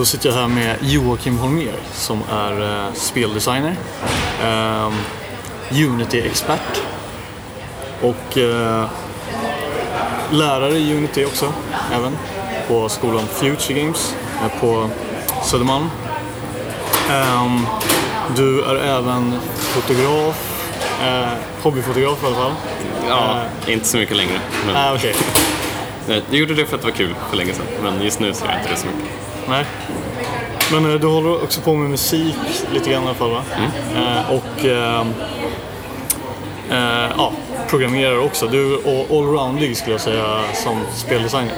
då sitter jag här med Joakim Holmér som är eh, speldesigner, eh, Unity-expert och eh, lärare i Unity också, även på skolan Future Games eh, på Södermalm. Ehm, du är även fotograf, eh, hobbyfotograf i alla fall. Ja, inte så mycket längre. Men Ah, okej. jag gjorde det för att det var kul för länge sedan. Men just nu så gör jag inte det så mycket. Nej. Men eh, du håller också på med musik lite grann i alla fall va? Eh, och eh, eh, ja, programmerar också. Du är all- allroundig skulle jag säga som speldesigner.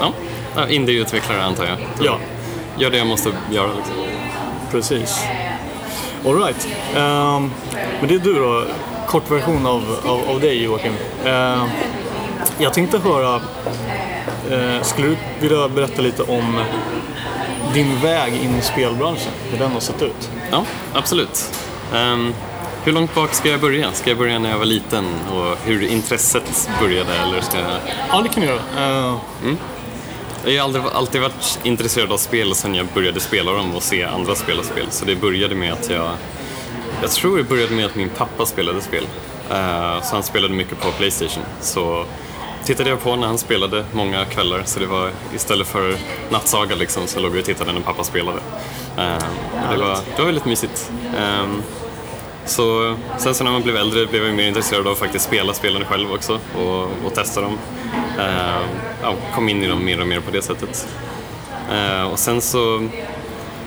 Ja, indieutvecklare antar jag. Ja, Gör det jag måste göra. Liksom. precis. Alright. Um, men det är du då, kort version av, av, av dig Joakim. Eh, jag tänkte höra, eh, skulle du vilja berätta lite om din väg in i spelbranschen? Hur den har sett ut? Ja, absolut. Ehm, hur långt bak ska jag börja? Ska jag börja när jag var liten och hur intresset började? Eller ska jag... Ja, det kan du göra. Eh, Jag har aldrig, alltid varit intresserad av spel sen jag började spela dem och se andra spela spel. Så det började med att jag... Jag tror det började med att min pappa spelade spel. Eh, så han spelade mycket på Playstation. Så tittade jag på när han spelade många kvällar. Så det var istället för nattsaga liksom, så låg vi och tittade när pappa spelade. Ehm, det, var, det var väldigt mysigt. Ehm, så sen så när man blev äldre blev jag mer intresserad av att faktiskt spela spelen själv också och, och testa dem. Eh, ja, kom in i dem mer och mer på det sättet. Eh, och sen så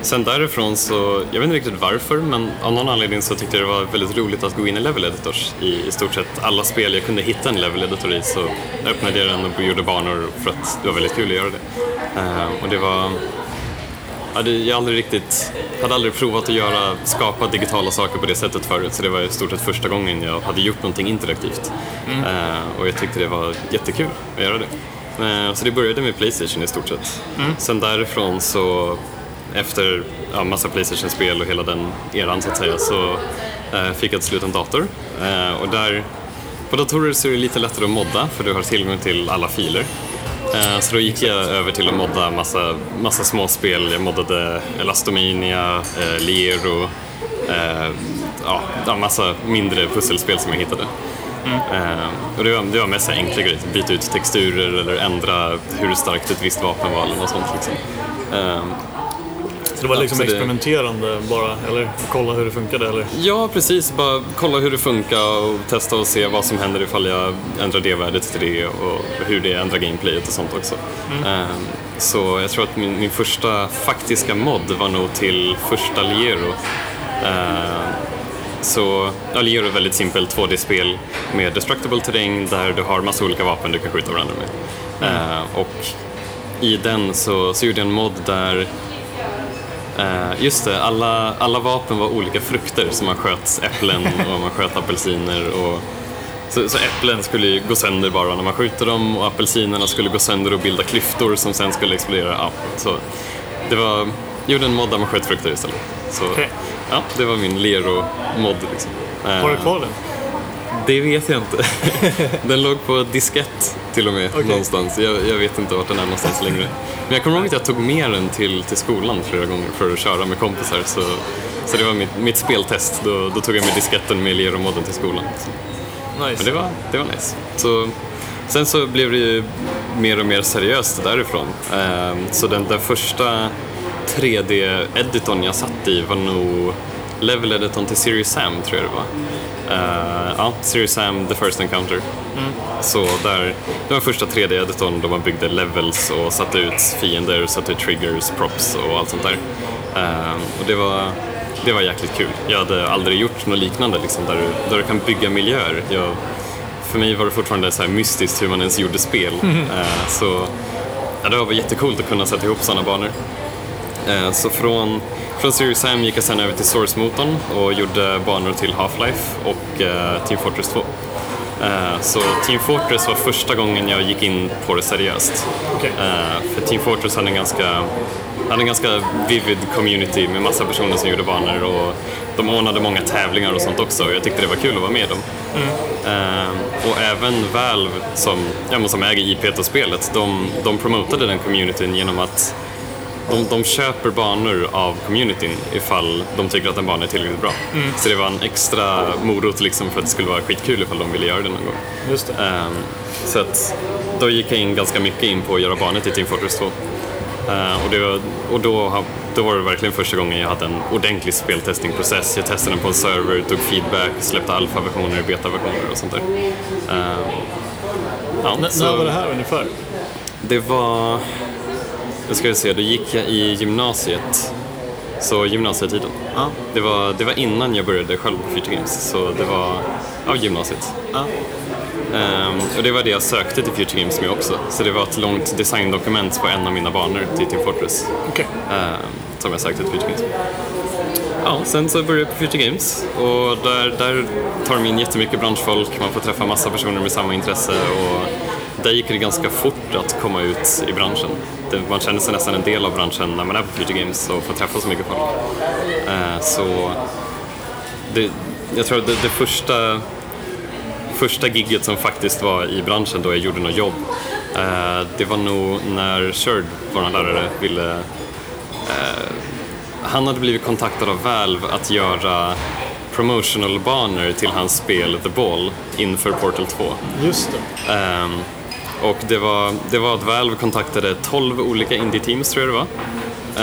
Sen därifrån så, jag vet inte riktigt varför, men av någon anledning så tyckte jag det var väldigt roligt att gå in i level editors. I, i stort sett alla spel jag kunde hitta en level editor i så öppnade jag den och gjorde banor för att det var väldigt kul att göra det. Eh, och det var, jag aldrig riktigt, hade aldrig provat att göra, skapa digitala saker på det sättet förut så det var i stort sett första gången jag hade gjort någonting interaktivt. Eh, och jag tyckte det var jättekul att göra det. Eh, så det började med Playstation i stort sett. Sen därifrån så, efter ja, massa Playstation-spel och hela den eran så att säga, så eh, fick jag till slut en dator. Eh, och där, på datorer så är det lite lättare att modda för du har tillgång till alla filer. Eh, Så då gick jag över till att modda massa, massa små spel. Jag moddade Elastomania, eh, Liero, eh, ja, massa mindre pusselspel som jag hittade. Mm. och det var, det var mest enkla grejer, typ byta ut texturer eller ändra hur starkt ett visst vapen var eller något sånt. Liksom. Eh, så det var liksom det- experimenterande bara, eller kolla hur det funkade eller? Ja, precis. Bara kolla hur det funkar och testa och se vad som händer ifall jag ändrar det värdet till det och hur det ändrar gameplayet och sånt också. Ehm, Så jag tror att min, min första faktiska mod var nog till första Liero. Ehm, Så ja, Liero är ett väldigt simpelt 2D-spel med destructible terräng där du har massa olika vapen du kan skjuta varandra med. Ehm, Och i den så, så gjorde jag en mod där Eh, just det, alla, alla vapen var olika frukter, så man sköt äpplen och man sköt apelsiner. Och, så, så äpplen skulle ju gå sönder bara när man skjuter dem och apelsinerna skulle gå sönder och bilda klyftor som sen skulle explodera. Ja, så det var, gjorde en mod där man sköt frukter istället. Så, Okej. ja, det var min Lero-mod. Liksom. Eh, Har du kvar den? Det vet jag inte. Den låg på diskett till och med Okej. någonstans. Jag, jag vet inte vart den är någonstans längre. Men jag kommer ihåg att jag tog med den till, till skolan flera gånger för att köra med kompisar. Så, så det var mitt, mitt speltest. Då, då tog jag med disketten med Lero-modden till skolan. Nice. Men det var, det var nice. Så, sen så blev det ju mer och mer seriöst därifrån. Ehm, så den, den första 3D-editorn jag satt i var nog level-editorn till Serious Sam, tror jag det var. Eh, ja, Serious Sam, The First Encounter. Så där, det var första 3D-editorn då man byggde levels och satte ut fiender, satte ut triggers, props och allt sånt där. Ehm, och det var, det var jäkligt kul. Jag hade aldrig gjort något liknande liksom, där, du, där du kan bygga miljöer. Jag, för mig var det fortfarande så här mystiskt hur man ens gjorde spel. Eh, så ja, det var jättekult att kunna sätta ihop sådana banor. Eh, Så från, från Serious Sam gick jag sen över till Source-motorn och gjorde banor till Half-Life och eh, Team Fortress 2. Eh, Så Team Fortress var första gången jag gick in på det seriöst. Eh, För Team Fortress hade en ganska hade en ganska vivid community med massa personer som gjorde banor och de ordnade många tävlingar och sånt också och jag tyckte det var kul att vara med dem. Eh, och även Valve som, ja, som äger IP till spelet, de, de promotade den communityn genom att de, de köper banor av communityn ifall de tycker att en bana är tillräckligt bra. Så det var en extra morot liksom för att det skulle vara skitkul ifall de ville göra det någon gång. Just. Ehm, så att då gick jag in ganska mycket in på att göra banor till Team Fortress 2. Ehm, och var, och då, då var det verkligen första gången jag hade en ordentlig speltestingprocess. Jag testade den på en server, tog feedback, släppte alfaversioner, betaversioner och sånt där. Ehm, ja, N- så- när var det här ungefär? det var... Jag ska se, då gick jag i gymnasiet. Så gymnasietiden. Ja. Det var, det var innan jag började själv på Future Games, så det var ja, gymnasiet. Ja. Ehm, och det var det jag sökte till Future Games med också. Så det var ett långt designdokument på en av mina banor till Team Fortress Okej. ehm, som jag sökte till Future Games. Ja, sen så började jag på Future Games och där, där tar de in jättemycket branschfolk, man får träffa massa personer med samma intresse och där gick det ganska fort att komma ut i branschen. Man känner sig nästan en del av branschen när man är på Future Games och får träffa så mycket folk. Eh, så det, jag tror att det, det första, första gigget som faktiskt var i branschen då jag gjorde något jobb, eh, det var nog när Sherd, vår lärare, ville eh, han hade blivit kontaktad av Valve att göra promotional banor till hans spel The Ball inför Portal 2. Just det. Och det var, det var att Valve kontaktade 12 olika indie-teams tror jag det var.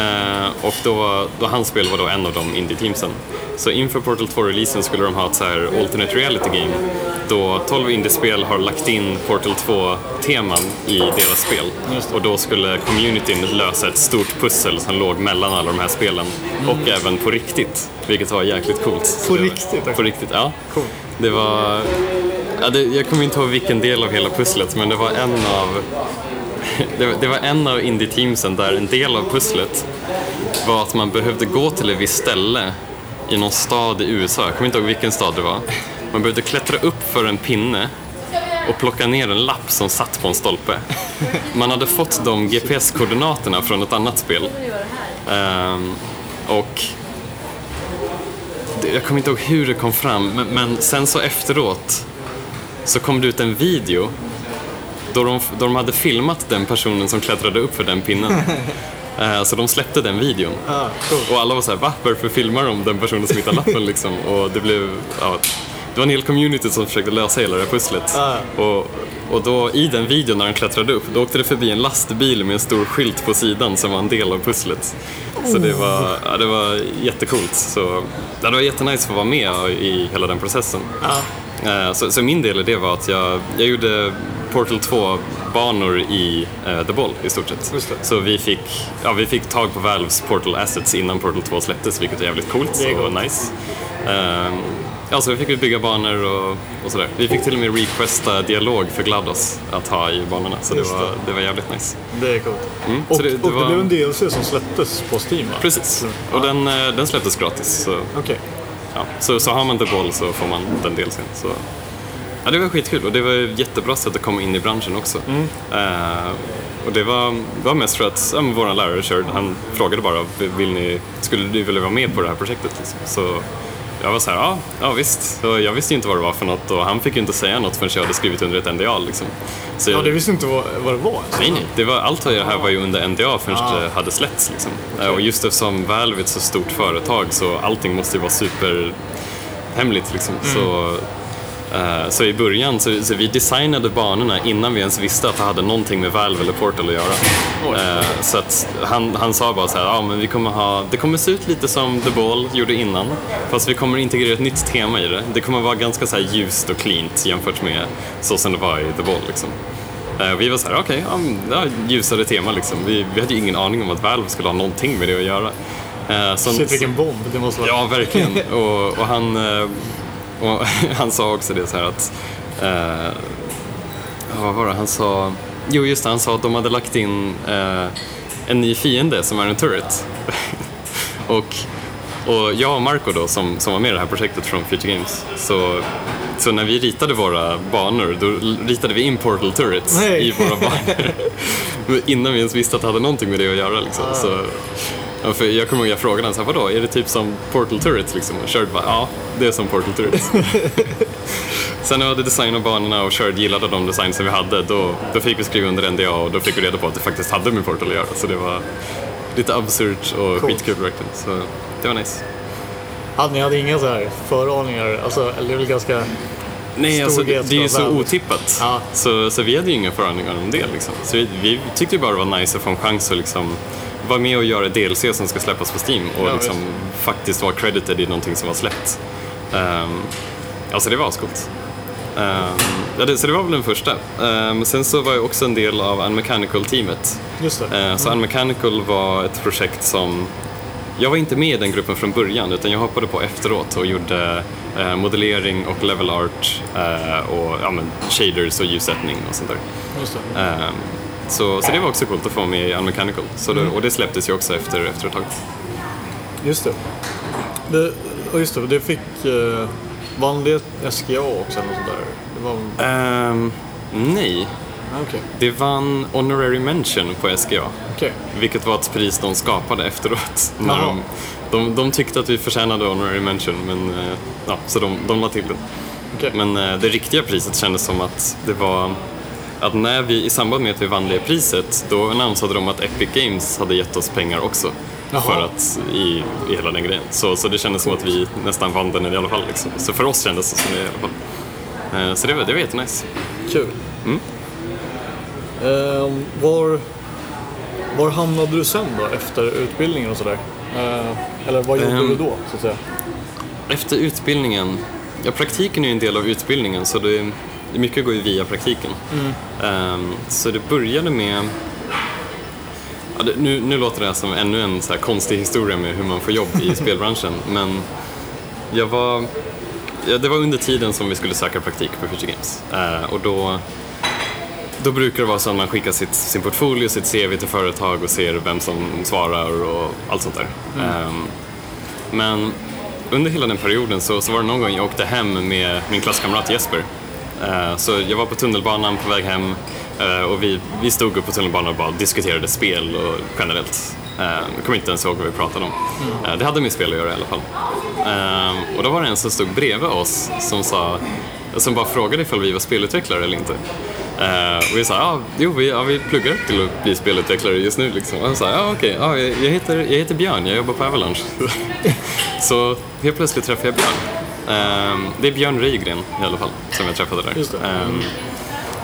Eh, och då, var- då hans spel var då en av de indie-teamsen. Så inför Portal 2-releasen skulle de ha ett så här alternate reality game då 12 indiespel har lagt in Portal 2-teman i deras spel. Och då skulle communityn lösa ett stort pussel som låg mellan alla de här spelen. Och även på riktigt, vilket var jäkligt coolt. På det var- riktigt? På riktigt, ja. Cool. Det var... Ja, det, jag kommer inte ihåg vilken del av hela pusslet, men det var en av... Det det var en av indie-teamsen där en del av pusslet var att man behövde gå till ett visst ställe i någon stad i USA. Jag kommer inte ihåg vilken stad det var. Man behövde klättra upp för en pinne och plocka ner en lapp som satt på en stolpe. Man hade fått de GPS-koordinaterna från ett annat spel. Um, och jag kommer inte ihåg hur det kom fram, men, men sen så efteråt så kom det ut en video då de, då de hade filmat den personen som klättrade upp för den pinnen. Eh, Så de släppte den videon. Ah, cool. Och alla var så här, va? Varför filmar de den personen som hittade lappen liksom? Och det blev, ja, det var en hel community som försökte lösa hela det här pusslet. Ah. Och, och då i den videon när han klättrade upp, då åkte det förbi en lastbil med en stor skylt på sidan som var en del av pusslet. Så det var, ja, det var jättecoolt. Så, ja, det var jättenice att få vara med i hela den processen. Ja. Eh, Så, så min del i det var att jag, jag gjorde Portal 2-banor i eh, The Ball i stort sett. Så vi fick, ja, vi fick tag på Valves Portal Assets innan Portal 2 släpptes, vilket är jävligt coolt och nice. Um, ja, så vi fick bygga banor och, och sådär. Vi fick till och med requesta dialog för GLaDOS att ha i banorna, så det var, det. det var jävligt nice. Det är coolt. Mm, Och, det- det och det var- blev en DLC som släpptes på Steam va? Precis, och den, eh, den släpptes gratis. Så, Okej. ja. så, så har man The Ball så får man den delen. Så. Ja, det var skitkul och det var ett jättebra sätt att komma in i branschen också. Eh, och det var, det var mest för att ja, vår lärare körde, han frågade bara, vill ni, skulle du vilja vara med på det här projektet? Liksom. Så jag var så här, ja, ja visst. Så jag visste ju inte vad det var för något och han fick ju inte säga något förrän jag hade skrivit under ett NDA. Liksom. Så Ja, jag, det visste inte vad, vad det var ens. Nej, nej. Det var, allt det här var ju under NDA förrän Ah. det hade släppts. Liksom. Eh, Och just eftersom Valve är ett så stort företag så allting måste ju vara superhemligt. Liksom. Mm. Så, så i början så, så vi designade banorna innan vi ens visste att det hade någonting med Valve eller Portal att göra. Eh, så att han, han sa bara så här, ja men vi kommer ha, det kommer se ut lite som The Ball gjorde innan, fast vi kommer integrera ett nytt tema i det. Det kommer vara ganska så här ljust och cleant jämfört med så som det var i The Ball. Liksom. Eh, Vi var så här, okej, men, ja, ljusare tema liksom. Vi, vi hade ju ingen aning om att Valve skulle ha någonting med det att göra. Eh, Shit vilken bomb det måste vara. Ja, verkligen. Och, och, han, eh, och han sa också det så här att... Eh, vad var det han sa? Jo, just det, han sa att de hade lagt in eh, en ny fiende som är en turret. och, och jag och Marco då, som, som var med i det här projektet från Future Games, så, så när vi ritade våra banor, då ritade vi in Portal Turrets Nej. i våra banor. Innan vi ens visste att det hade någonting med det att göra. Liksom. Så, Ja, för jag kommer ihåg jag frågade honom, vadå, är det typ som Portal Turrets? Liksom? Och Sherd bara, ja, det är som Portal Turrets. Sen när vi hade designat banorna och Sherd gillade de designs som vi hade, då, då fick vi skriva under NDA och då fick vi reda på att det faktiskt hade med Portal att göra. Så det var, lite absurt och Coolt. skitkul verkligen. Så det var nice. Hade ni hade inga så här föraningar? Alltså, eller det är väl ganska... Nej, alltså, det, är ju så otippat. Ja. Så, så vi hade ju inga föraningar om det. Liksom. Så vi, vi tyckte bara det var nice att få en chans att liksom, vara med och göra DLC som ska släppas på Steam och Ja, liksom, faktiskt vara credited i någonting som var släppt. Um, alltså det var ascoolt. Um, ja, det, så det var väl den första. Um, sen så var jag också en del av Unmechanical-teamet. Just det. Eh, Så Unmechanical var ett projekt som jag var inte med i den gruppen från början utan jag hoppade på efteråt och gjorde eh, modellering och level art eh, och ja, men shaders och ljussättning och sånt där. Eh, så, så det var också coolt att få med i Unmechanical. Så det, och det släpptes ju också efter, efter ett tag. Just det. det just det, det fick... Eh, vann det SGA också eller något sånt där? Det var... Ehm, nej, Ah, Okej. det vann Honorary Mention på SGA. Okej. Vilket var ett pris de skapade efteråt. När de, de, de tyckte att vi förtjänade Honorary Mention, men, eh, ja, så de, de la till den. Okej. Men eh, det riktiga priset kändes som att det var att när vi, i samband med att vi vann det priset, då annonsade de att Epic Games hade gett oss pengar också. Jaha. För att, i, i hela den grejen. Så, så det kändes som att vi nästan vann den i alla fall. Liksom. Så för oss kändes det som det i alla fall. Eh, så det var, det var jättenice. Kul. Mm. Ehm, var, var hamnade du sen då efter utbildningen och sådär? Eh, eller vad gjorde Ehm. du då så att säga? Efter utbildningen, ja praktiken är ju en del av utbildningen så det mycket går ju via praktiken. Ehm, så det började med, ja, det, nu, nu låter det här som ännu en så konstig historia med hur man får jobb i spelbranschen men jag var, ja, det var under tiden som vi skulle söka praktik på Future Games Eh, och då då brukar det vara så att man skickar sitt, sin portfolio, sitt CV till företag och ser vem som svarar och allt sånt där. Ehm, men under hela den perioden så, så var det någon gång jag åkte hem med min klasskamrat Jesper. Eh, så jag var på tunnelbanan på väg hem eh, och vi, vi stod upp på tunnelbanan och bara diskuterade spel och generellt. Eh, jag kommer inte ens ihåg vad vi pratade om. Eh, det hade med spel att göra i alla fall. Och då var det en som stod bredvid oss som sa som bara frågade ifall vi var spelutvecklare eller inte. Och vi sa, ja, jo, vi, ja, vi pluggar till att bli spelutvecklare just nu. Liksom. Och han sa, ja okej, ja, jag, jag, heter, jag heter Björn, jag jobbar på Avalanche. så helt plötsligt träffade jag Björn. Eh, det är Björn Rygren i alla fall, som jag träffade där. Just det. Eh,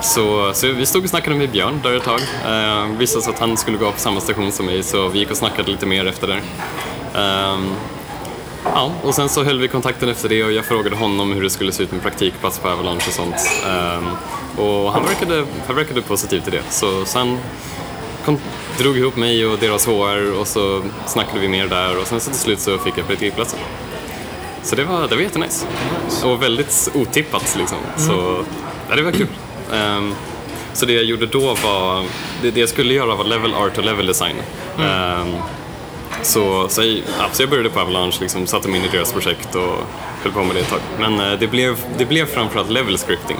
så, så vi stod och snackade med Björn där ett tag. Eh, visade sig att han skulle gå på samma station som mig, så vi gick och snackade lite mer efter det. Ehm, Ja, och sen så höll vi kontakten efter det och jag frågade honom hur det skulle se ut med praktikplats på Avalanche och sånt. Ehm, och han verkade, han verkade positiv till det. Så sen kom, drog ihop mig och deras HR och så snackade vi mer där och sen så till slut så fick jag praktikplatsen. Så det var, det var jättenice. Och väldigt otippat liksom. Så ja, det var kul. Ehm, så det jag gjorde då var, det, det jag skulle göra var level art och level design. Ehm, så, så, jag, ja, så jag började på Avalanche, liksom, satte mig in i deras projekt och höll på med det ett tag. Men eh, det, blev, det blev framförallt level scripting.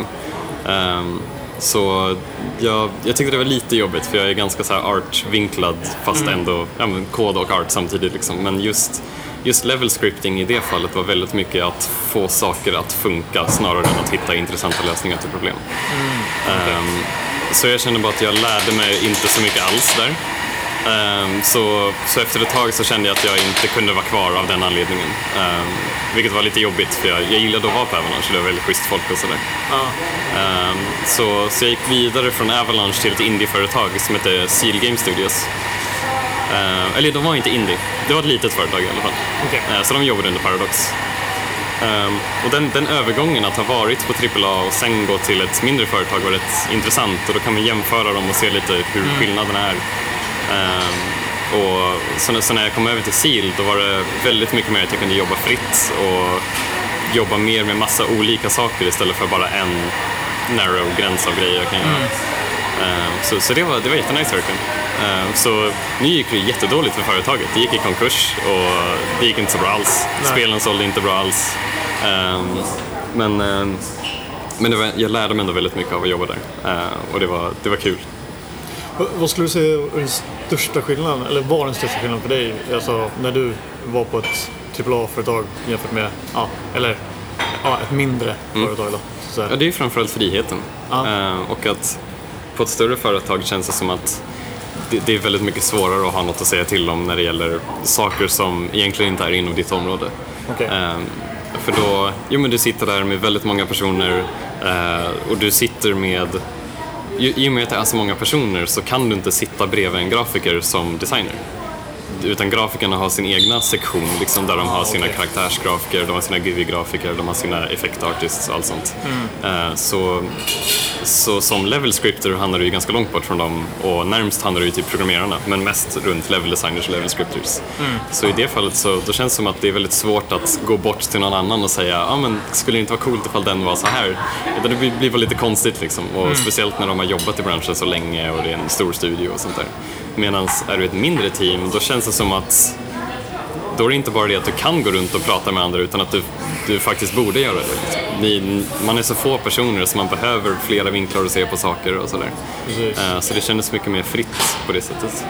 Ehm, så jag, jag tyckte det var lite jobbigt för jag är ganska så här art-vinklad fast ändå ja, men kod och art samtidigt. Liksom. Men just, just level scripting i det fallet var väldigt mycket att få saker att funka snarare än att hitta intressanta lösningar till problem. Ehm, så jag kände bara att jag lärde mig inte så mycket alls där. Ehm, så, så efter ett tag så kände jag att jag inte kunde vara kvar av den anledningen. Ehm, vilket var lite jobbigt för jag, jag gillade att vara på Avalanche, det var väldigt schysst folk och sådär. Ehm, så, så jag gick vidare från Avalanche till ett indieföretag som heter Seal Game Studios. Ehm, eller de var inte indie, det var ett litet företag i alla fall. Okej. Ehm, så de jobbade under Paradox. Ehm, och den, den övergången att ha varit på AAA och sen gå till ett mindre företag var rätt intressant och då kan man jämföra dem och se lite hur skillnaderna är. Ehm, och så, när- så när jag kom över till Seal då var det väldigt mycket mer att jag kunde jobba fritt och jobba mer med massa olika saker istället för bara en narrow gräns av grejer jag kan göra. Ehm, Så, så det var, det var jättenice verkligen. Ehm, Så nu gick det jättedåligt för företaget. Det gick i konkurs och det gick inte så bra alls. Nej. Spelen sålde inte bra alls. Ehm, Men, ehm, men var, jag lärde mig ändå väldigt mycket av att jobba där Ehm, och det var, det var kul. Vad skulle du säga är den största skillnaden, eller var den största skillnaden för dig, alltså när du var på ett AAA-företag jämfört med, ja, eller ja, ett mindre företag då? Mm. Ja, det är framförallt friheten. Ehm, och att på ett större företag känns det som att det, är väldigt mycket svårare att ha något att säga till om när det gäller saker som egentligen inte är inom ditt område. Okej. Ehm, för då, jo men du sitter där med väldigt många personer eh, och du sitter med, i och med att det är så många personer så kan du inte sitta bredvid en grafiker som designer. Utan grafikerna har sin egna sektion liksom, där de har sina karaktärsgrafiker, de har sina GUI-grafiker, de har sina effektartists och allt sånt. Eh, så, så som level scripter hamnar du ju ganska långt bort från dem och närmst hamnar du ju till programmerarna men mest runt level designers och level scripters. Så i det fallet så då känns det som att det är väldigt svårt att gå bort till någon annan och säga ja men skulle det inte vara coolt ifall den var så här? Utan det blir, bara lite konstigt liksom och speciellt när de har jobbat i branschen så länge och det är en stor studio och sånt där. Medan är du ett mindre team då känns det som att då är det inte bara det att du kan gå runt och prata med andra utan att du, du faktiskt borde göra det. Ni, man är så få personer så man behöver flera vinklar att se på saker och sådär. Eh, Så det kändes mycket mer fritt på det sättet.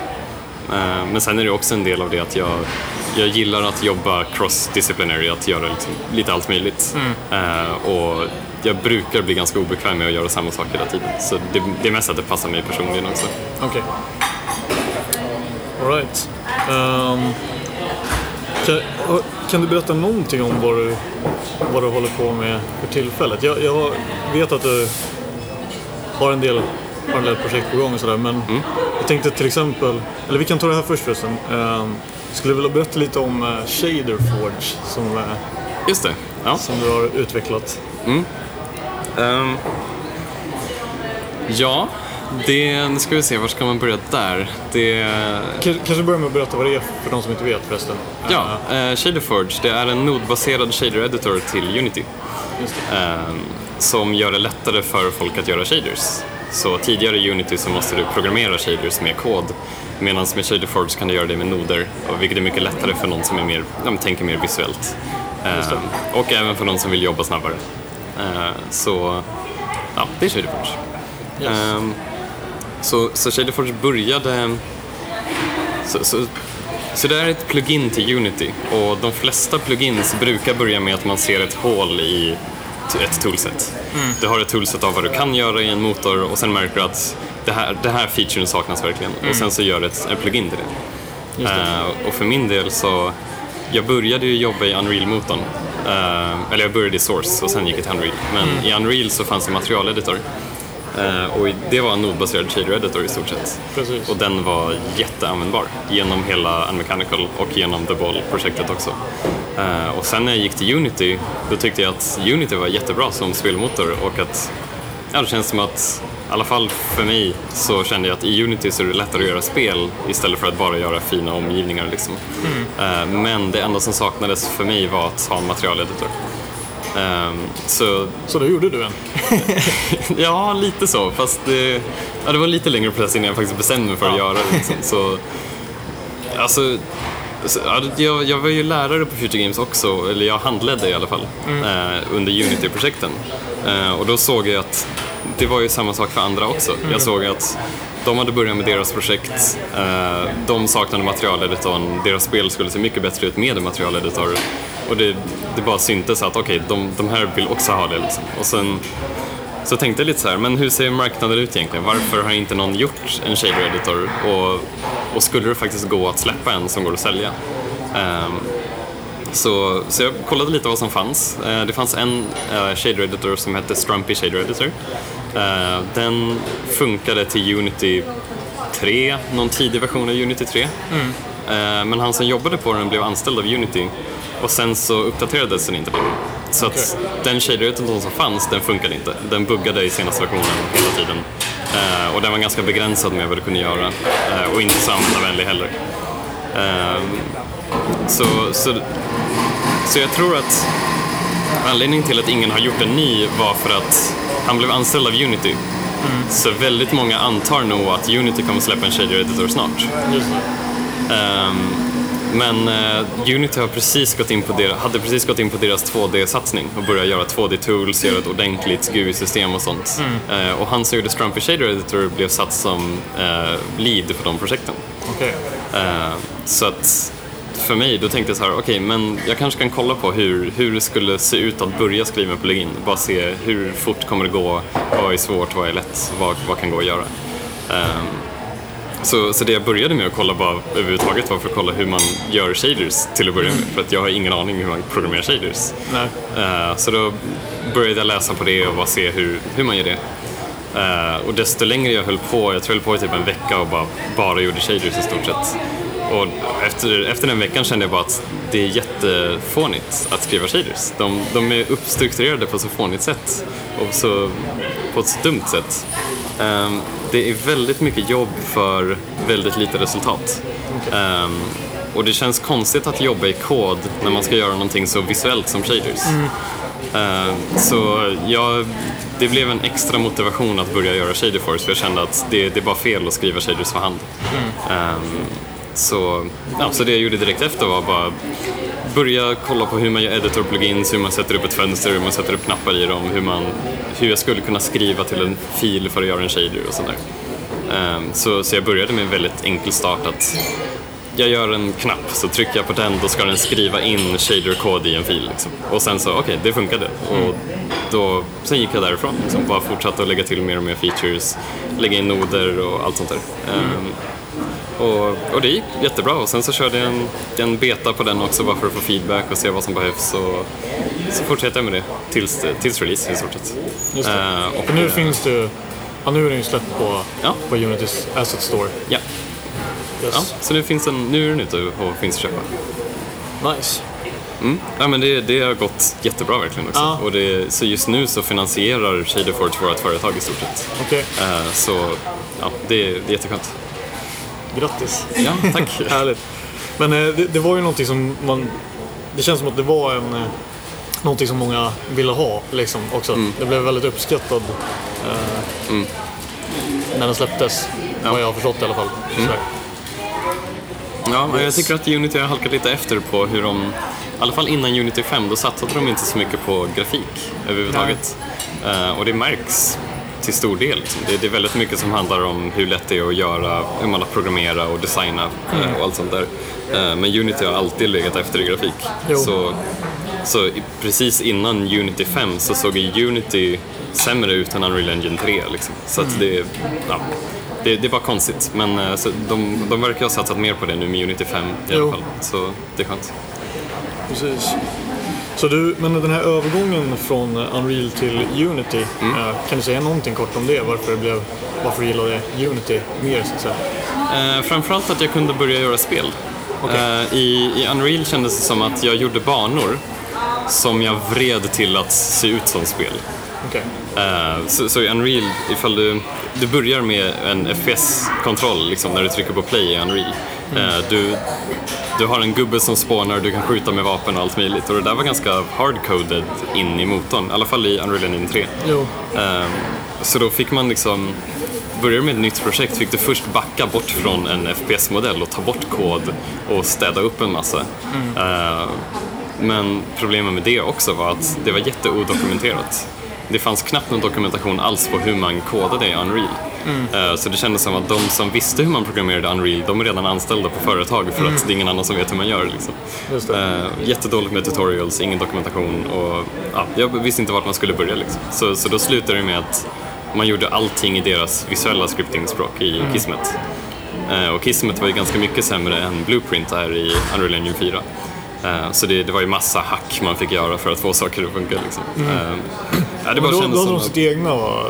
Eh, Men sen är det också en del av det att jag, jag gillar att jobba cross-disciplinary, att göra liksom lite allt möjligt. Eh, Och jag brukar bli ganska obekväm med att göra samma sak hela tiden. Så det, det är mest att det passar mig personligen också. Okej. Alright. Um, kan, kan du berätta någonting om vad du, vad du håller på med för tillfället? Jag, jag vet att du har en del har en del projekt på gång och sådär men jag tänkte till exempel, eller vi kan ta det här först förresten. Um, skulle vilja berätta lite om uh, Shader Forge som, uh, Just det. Ja. som du har utvecklat. Ehm, ja, det, nu ska vi se, var ska man börja där? Det, kanske börja med att berätta vad det är för de som inte vet förresten. ja, Uh, uh, Shaderforge, det är en nodbaserad shader editor till Unity. ehm, som gör det lättare för folk att göra shaders. Så tidigare i Unity så måste du programmera shaders med kod medan med Shaderforge kan du göra det med noder vilket är mycket lättare för någon som är mer, ja, tänker mer visuellt. Ehm, och även för någon som vill jobba snabbare. Ehm, så ja, det är Shaderforge. Yes. Så, så Shaderforge började... Så, så, så det är ett plugin till Unity och de flesta plugins brukar börja med att man ser ett hål i ett toolset. Du har ett toolset av vad du kan göra i en motor och sen märker du att det här, det här featuren saknas verkligen och sen så gör du ett, ett plugin till det. Det. Eh, och för min del så, jag började ju jobba i Unreal-motorn. Eh, eller jag började i Source och sen gick jag till Unreal. Men i Unreal så fanns det materialeditor. Eh, och det var en nodbaserad shader editor i stort sett. Precis. Och den var jätteanvändbar genom hela Unmechanical och genom The Ball-projektet också. Eh, och sen när jag gick till Unity, då tyckte jag att Unity var jättebra som spelmotor och att ja, det känns som att, i alla fall för mig, så kände jag att i Unity så är det lättare att göra spel istället för att bara göra fina omgivningar. Liksom. Eh, men det enda som saknades för mig var att ha en materialeditor. Ehm, så Så då gjorde du en? Ja, lite så. Fast det, ja, det var lite längre process innan jag faktiskt bestämde mig för att göra det. Liksom. Så, alltså, så, ja, jag, jag var ju lärare på Future Games också, eller jag handledde i alla fall, eh, under Unity-projekten. Eh, och då såg jag att det var ju samma sak för andra också. Jag såg att de hade börjat med deras projekt, eh, de saknade materialeditorn, deras spel skulle se mycket bättre ut med en materialeditor. Och det, det bara syntes att okej, de, de här vill också ha det. Liksom. Och sen så tänkte jag lite så här, men hur ser marknaden ut egentligen? Varför har inte någon gjort en shader editor? Och, och skulle det faktiskt gå att släppa en som går att sälja? Ehm, så, så jag kollade lite vad som fanns. Eh, det fanns en uh, shader editor som hette Strumpy Shader Editor. Eh, den funkade till Unity 3, någon tidig version av Unity 3. Eh, men han som jobbade på den blev anställd av Unity och sen så uppdaterades den inte längre. Så att den shader editorn som fanns, den funkade inte. Den buggade i senaste versionen hela tiden. Eh, och den var ganska begränsad med vad du kunde göra. Eh, och inte så användarvänlig heller. Ehm, så, så, så jag tror att anledningen till att ingen har gjort en ny var för att han blev anställd av Unity. Så väldigt många antar nog att Unity kommer släppa en shader editor snart. Just det. Ehm, men eh, Unity har precis gått in på deras, hade precis gått in på deras 2D-satsning och börjat göra 2D-tools, göra ett ordentligt GUI-system och sånt. Eh, och han som gjorde Strumpy Shader Editor blev satt som eh, lead för de projekten. Okej. Eh, så att för mig, då tänkte jag så här, okej, men jag kanske kan kolla på hur, hur det skulle se ut att börja skriva en plugin. Bara se hur fort kommer det gå, vad är svårt, vad är lätt, vad, vad kan gå att göra. Så, så det jag började med att kolla bara överhuvudtaget var för att kolla hur man gör shaders till att börja med. För att jag har ingen aning hur man programmerar shaders. Eh, så då började jag läsa på det och bara se hur, hur man gör det. Eh, och desto längre jag höll på, jag tror jag höll på i typ en vecka och bara, bara gjorde shaders i stort sett. Och efter, efter den veckan kände jag bara att det är jättefånigt att skriva shaders. De, de är uppstrukturerade på så fånigt sätt och så, på ett så dumt sätt. Ehm, det är väldigt mycket jobb för väldigt lite resultat. Ehm, och det känns konstigt att jobba i kod när man ska göra någonting så visuellt som shaders. Ehm, så jag, det blev en extra motivation att börja göra Shaderforce för jag kände att det, det är bara fel att skriva shaders för hand. Ehm, så, ja, så det jag gjorde direkt efter var bara börja kolla på hur man gör editor-plugins, hur man sätter upp ett fönster, hur man sätter upp knappar i dem, hur, man, hur jag skulle kunna skriva till en fil för att göra en shader och sådär. Ehm, så, så jag började med en väldigt enkel start att jag gör en knapp, så trycker jag på den, då ska den skriva in shader-kod i en fil. Liksom. Och sen så, okej, okay, det funkade. Och då, sen gick jag därifrån, liksom, bara fortsatte att lägga till mer och mer features, lägga in noder och allt sånt där. Mm och, och det gick jättebra och sen så körde jag en, en beta på den också bara för att få feedback och se vad som behövs och så fortsatte jag med det tills, tills release i stort sett. Just det. Eh, och, nu eh, finns det Ja, nu är den ju släppt på, Ja. på Unitys Asset Store. Ja, Yes. ja, så nu finns den, nu är den ute och finns att köpa. Nice. Mm. Ja, men det, det har gått jättebra verkligen också. Ja. Och det, så just nu så finansierar Shaderforge vårt företag i stort sett. Okej, Eh, så ja, det, det är jätteskönt. Grattis. Ja, tack. Härligt. Men eh, det, det var ju någonting som man... Det känns som att det var en... Eh, någonting som många ville ha liksom också. Det blev väldigt uppskattad eh, när den släpptes. Ja. Vad jag har förstått i alla fall. Sådär. Ja, men jag tycker att Unity har halkat lite efter på hur de, i alla fall innan Unity 5, då satsade de inte så mycket på grafik överhuvudtaget. Eh, och det märks till stor del. liksom. Det, det är väldigt mycket som handlar om hur lätt det är att göra, hur man har programmera och designa eh, och allt sånt där. Eh, men Unity har alltid legat efter i grafik. Jo. Så, så precis innan Unity 5 så såg Unity sämre ut än Unreal Engine 3. Liksom. Så att det, ja, det, det är bara konstigt. Men eh, så de, de verkar ha satsat mer på det nu med Unity 5 i Jo. alla fall. Så det är skönt. Precis. Så du, men den här övergången från eh, Unreal till Unity, Mm. eh, kan du säga någonting kort om det? Varför, det blev, varför du gillade Unity mer så att säga? Eh, framförallt att jag kunde börja göra spel. Okej. Eh, i, I Unreal kändes det som att jag gjorde banor som jag vred till att se ut som spel. Okej. Eh, så, så i Unreal, ifall du, du börjar med en FPS-kontroll liksom, när du trycker på play i Unreal. Eh, du, du har en gubbe som spånar, du kan skjuta med vapen och allt möjligt. Och det där var ganska hardcoded in i motorn, i alla fall i Unreal Engine 3. Jo. Eh, så då fick man liksom, börjar du med ett nytt projekt fick du först backa bort från en FPS-modell och ta bort kod och städa upp en massa. Eh, men problemet med det också var att det var jätteodokumenterat. Det fanns knappt någon dokumentation alls på hur man kodade i Unreal. Eh, Så det kändes som att de som visste hur man programmerade Unreal, de är redan anställda på företag för att det är ingen annan som vet hur man gör. Liksom. Eh, jättedåligt med tutorials, ingen dokumentation och ja, jag visste inte vart man skulle börja. Liksom. Så, så då slutade det med att man gjorde allting i deras visuella scriptingspråk i Kismet. Eh, och Kismet var ju ganska mycket sämre än Blueprint är i Unreal Engine 4. Eh, så det, det var ju massa hack man fick göra för att få saker att funka. Liksom. Eh, ja, det bara då, kändes då hade de att... sitt egna, va?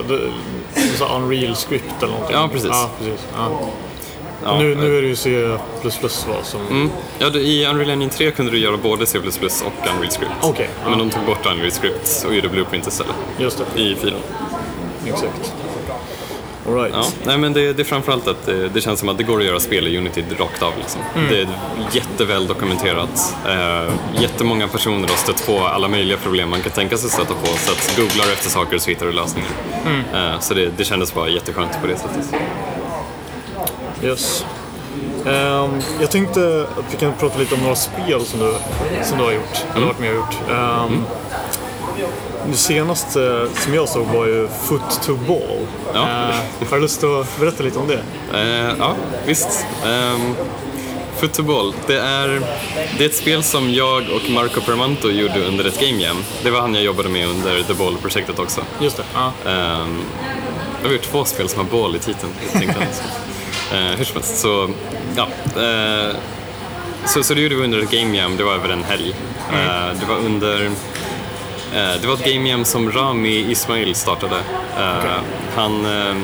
Så Unreal Script eller någonting? Ja, precis. Ja, precis. Ja. Ja, nu, nu är det ju C++ va, som... Mm. Ja, du, I Unreal Engine 3 kunde du göra både C++ och Unreal Script. Ja. Men de tog bort Unreal Script och gjorde Blueprint istället Just det, i 4. exakt. All right. Ja, nej men det, det är framförallt att det, det känns som att det går att göra spel i Unity rakt av. Liksom. Det är jätteväl dokumenterat. Eh, jättemånga personer har stött på alla möjliga problem man kan tänka sig stöta på. Så att googlar efter saker så hittar du lösningar. Eh, så det, det kändes bara jätteskönt på det sättet. Yes. Ehm, jag tänkte att vi kan prata lite om några spel som du, som du har gjort, eller varit med och gjort. Ehm, Det senaste som jag såg var ju Foot to Ball. Ja. Eh, har du lust att berätta lite om det? Eh, ja, visst. Um, Football, det är, det är ett spel som jag och Marco Permanto gjorde under ett game jam. Det var han jag jobbade med under The Ball-projektet också. Just det. Ja. Um, jag har gjort två spel som har ball i titeln. Eh, hur som helst, så ja. Eh, så, så det gjorde vi under ett Game Jam, det var över en helg. Eh, det var under eh, det var ett Game Jam som Rami Ismail startade. Eh, Han eh,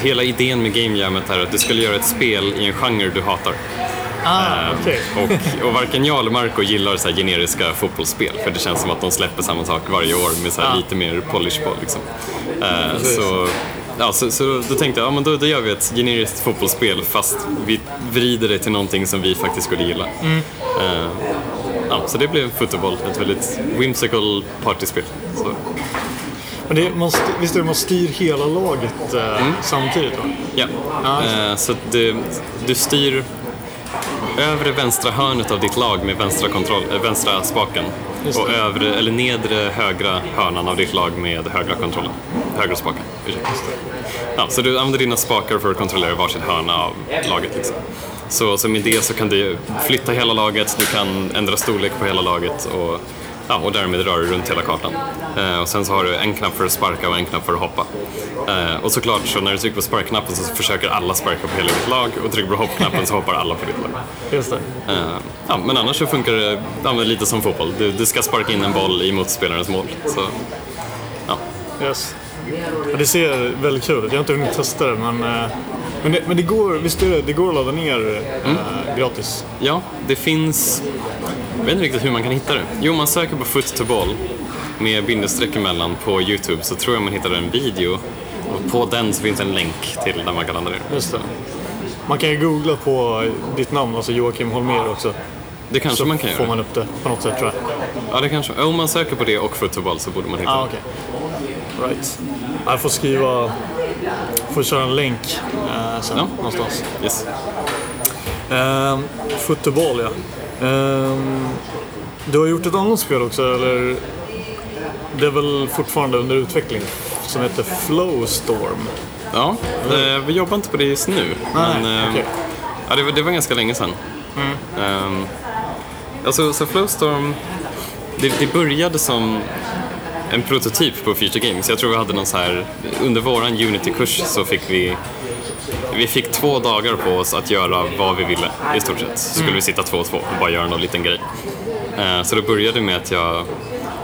Hela idén med Game Jammet är att du skulle göra ett spel i en genre du hatar. Ah, Eh, okej. och, och varken jag eller Marco gillar så generiska fotbollsspel för det känns som att de släpper samma sak varje år med så Ah. lite mer polish på. Liksom. Eh, så, ja, så, så då, tänkte jag ja, men då, då gör vi ett generiskt fotbollsspel fast vi vrider det till någonting som vi faktiskt skulle gilla. Mm. Eh, ja, så det blev Football, ett väldigt whimsical partyspel. Så, Men det, st- visst är det man styr hela laget eh, Mm. samtidigt? Va? ja. Just Eh, så du, du styr övre vänstra hörnet av ditt lag med vänstra, kontroll, äh, vänstra spaken och övre, eller nedre högra hörnan av ditt lag med högra kontrollen. Högra spaken. Ursäkta. Ja, så du använder dina spakar för att kontrollera varsin hörna av laget. Liksom. Så, med det så kan du flytta hela laget, du kan ändra storlek på hela laget och, ja, och därmed röra dig runt hela kartan. Eh, och sen så har du en knapp för att sparka och en knapp för att hoppa. Eh, och såklart så när du trycker på sparkknappen så försöker alla sparka på hela ditt lag och trycker på hoppknappen så hoppar alla på ditt lag. Just det. Eh, ja, men annars så funkar det ja, lite som fotboll. Du, du ska sparka in en boll i motspelarens mål. Så, ja. Yes. Ja, det ser väldigt kul ut. Jag har inte hunnit testa det, men, eh, men, det, men det går, visst är det, det går att ladda ner Mm. eh, gratis? Ja, det finns... Jag vet inte riktigt hur man kan hitta det. Jo, man söker på foot to ball med bindestreck emellan på Youtube så tror jag man hittar en video och på den så finns en länk till där man kan ladda ner. Just det. Man kan ju googla på ditt namn, alltså Joakim Holmér också. Det kanske Så man kan får göra. man upp det på något sätt tror jag. Ja, det kanske. Om man söker på det och foot to ball så borde man hitta Ah, det. okej. Right. Jag får skriva... Får köra en länk eh, sen Ja. någonstans. Yes. Um, Football, ja. Ehm, du har gjort ett annat spel också, eller? Det är väl fortfarande under utveckling? Som heter Flowstorm. Ja, eh, vi jobbar inte på det just nu. men, eh, okej. ja, det, var, det var ganska länge sedan. Mm. alltså, så Flowstorm, det, det började som en prototyp på Future Games. Jag tror vi hade någon så här, under våran Unity-kurs så fick vi vi fick två dagar på oss att göra vad vi ville i stort sett. Så skulle vi sitta två och två och bara göra någon liten grej. Eh, Så det började med att jag,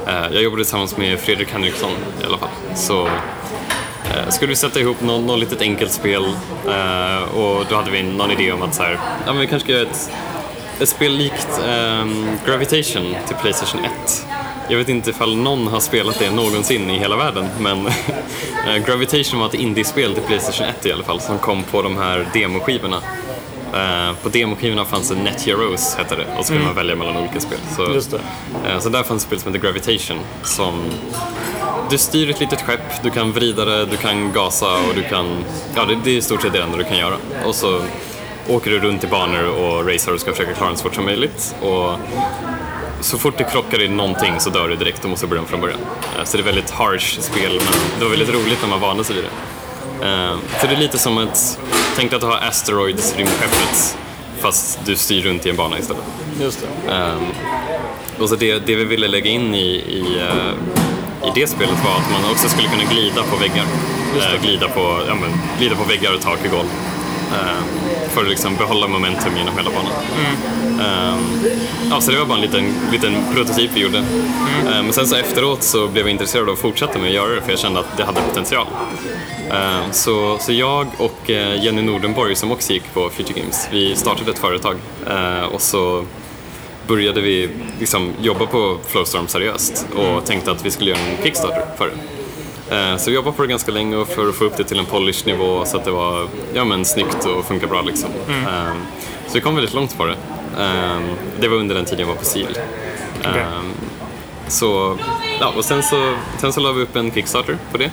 eh, jag jobbade tillsammans med Fredrik Henriksson i alla fall. Så eh, skulle vi sätta ihop någon, någon litet enkelt spel och då hade vi någon idé om att så här, ja, men vi kanske ska göra ett, ett spel likt ehm, Gravitation till Playstation 1. Jag vet inte ifall någon har spelat det någonsin i hela världen, men eh, Gravitation var ett indiespel till Playstation 1 i alla fall som kom på de här demoskivorna. Eh, på demoskivorna fanns det Net Heroes, hette det, och så kunde man välja mellan olika spel. Så, eh, så där fanns ett spel som heter Gravitation som du styr ett litet skepp, du kan vrida det, du kan gasa och du kan... Ja, det, det är i stort sett det enda du kan göra. Och så åker du runt i banor och racer och ska försöka klara den så fort som möjligt. Och så fort det krockar i någonting så dör du direkt och måste börja om från början. Eh, Så det är väldigt harsh spel, men det var väldigt roligt när man vande sig vid det. Eh, Så det är lite som ett... Tänk dig att du har Asteroids, rymdskeppet, fast du styr runt i en bana istället. Just det. Ehm, och så det, det vi ville lägga in i, i, eh, i det spelet var att man också skulle kunna glida på väggar. Eh, glida, på, ja, men, glida på väggar och tak och golv. Ehm, för att liksom behålla momentum genom hela banan. Ehm, ja, så det var bara en liten, liten prototyp vi gjorde. Ehm, men sen så efteråt så blev jag intresserad av att fortsätta med att göra det för jag kände att det hade potential. Så, så jag och eh, Jenny Nordenborg som också gick på Future Games, vi startade ett företag och så började vi liksom jobba på Flowstorm seriöst och tänkte att vi skulle göra en Kickstarter för det. Eh, Så vi jobbade på det ganska länge för att få upp det till en polish nivå så att det var ja, men, snyggt och funkar bra. Liksom. Eh, Så vi kom väldigt långt på det. Eh, Det var under den tiden jag var på SIL. Okej. Eh, Så, ja, och sen så, sen så la vi upp en Kickstarter på det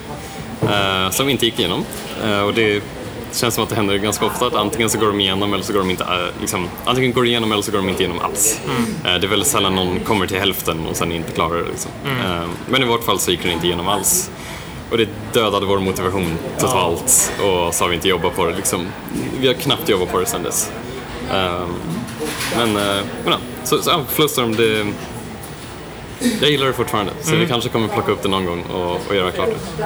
eh, som inte gick igenom. Eh, Och det känns som att det händer ganska ofta att antingen så går de igenom eller så går de inte liksom, antingen går de igenom eller så går de inte igenom alls. Eh, Det är väldigt sällan någon kommer till hälften och sen inte klarar det. Liksom. Eh, Men i vårt fall så gick det inte igenom alls. Och det dödade vår motivation totalt och så har vi inte jobbat på det. Liksom. Vi har knappt jobbat på det sen dess. Eh, Men, eh, men ja, så, så ja, Flowstorm, det, Jag gillar det fortfarande, så vi kanske kommer plocka upp det någon gång och, och göra klart det.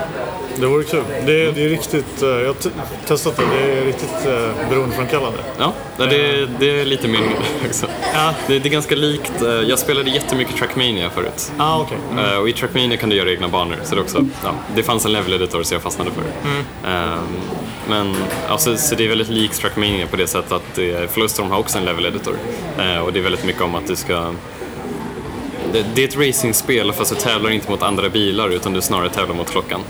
Det vore kul. Det, det är riktigt, eh, jag har t- testat det, det är riktigt eh, beroendeframkallande. Ja, nej, det, det är lite min också. Ja. Det, det är ganska likt, eh, jag spelade jättemycket Trackmania förut. Ah, okej. Eh, Och i Trackmania kan du göra egna banor, så det, är också, ja, det fanns en level editor så jag fastnade för det. Ehm, men alltså, så det är väldigt likt Trackmania på det sättet att det, Flowstorm har också en level editor. Eh, och det är väldigt mycket om att du ska det, det är ett racingspel fast du tävlar inte mot andra bilar utan du snarare tävlar mot klockan.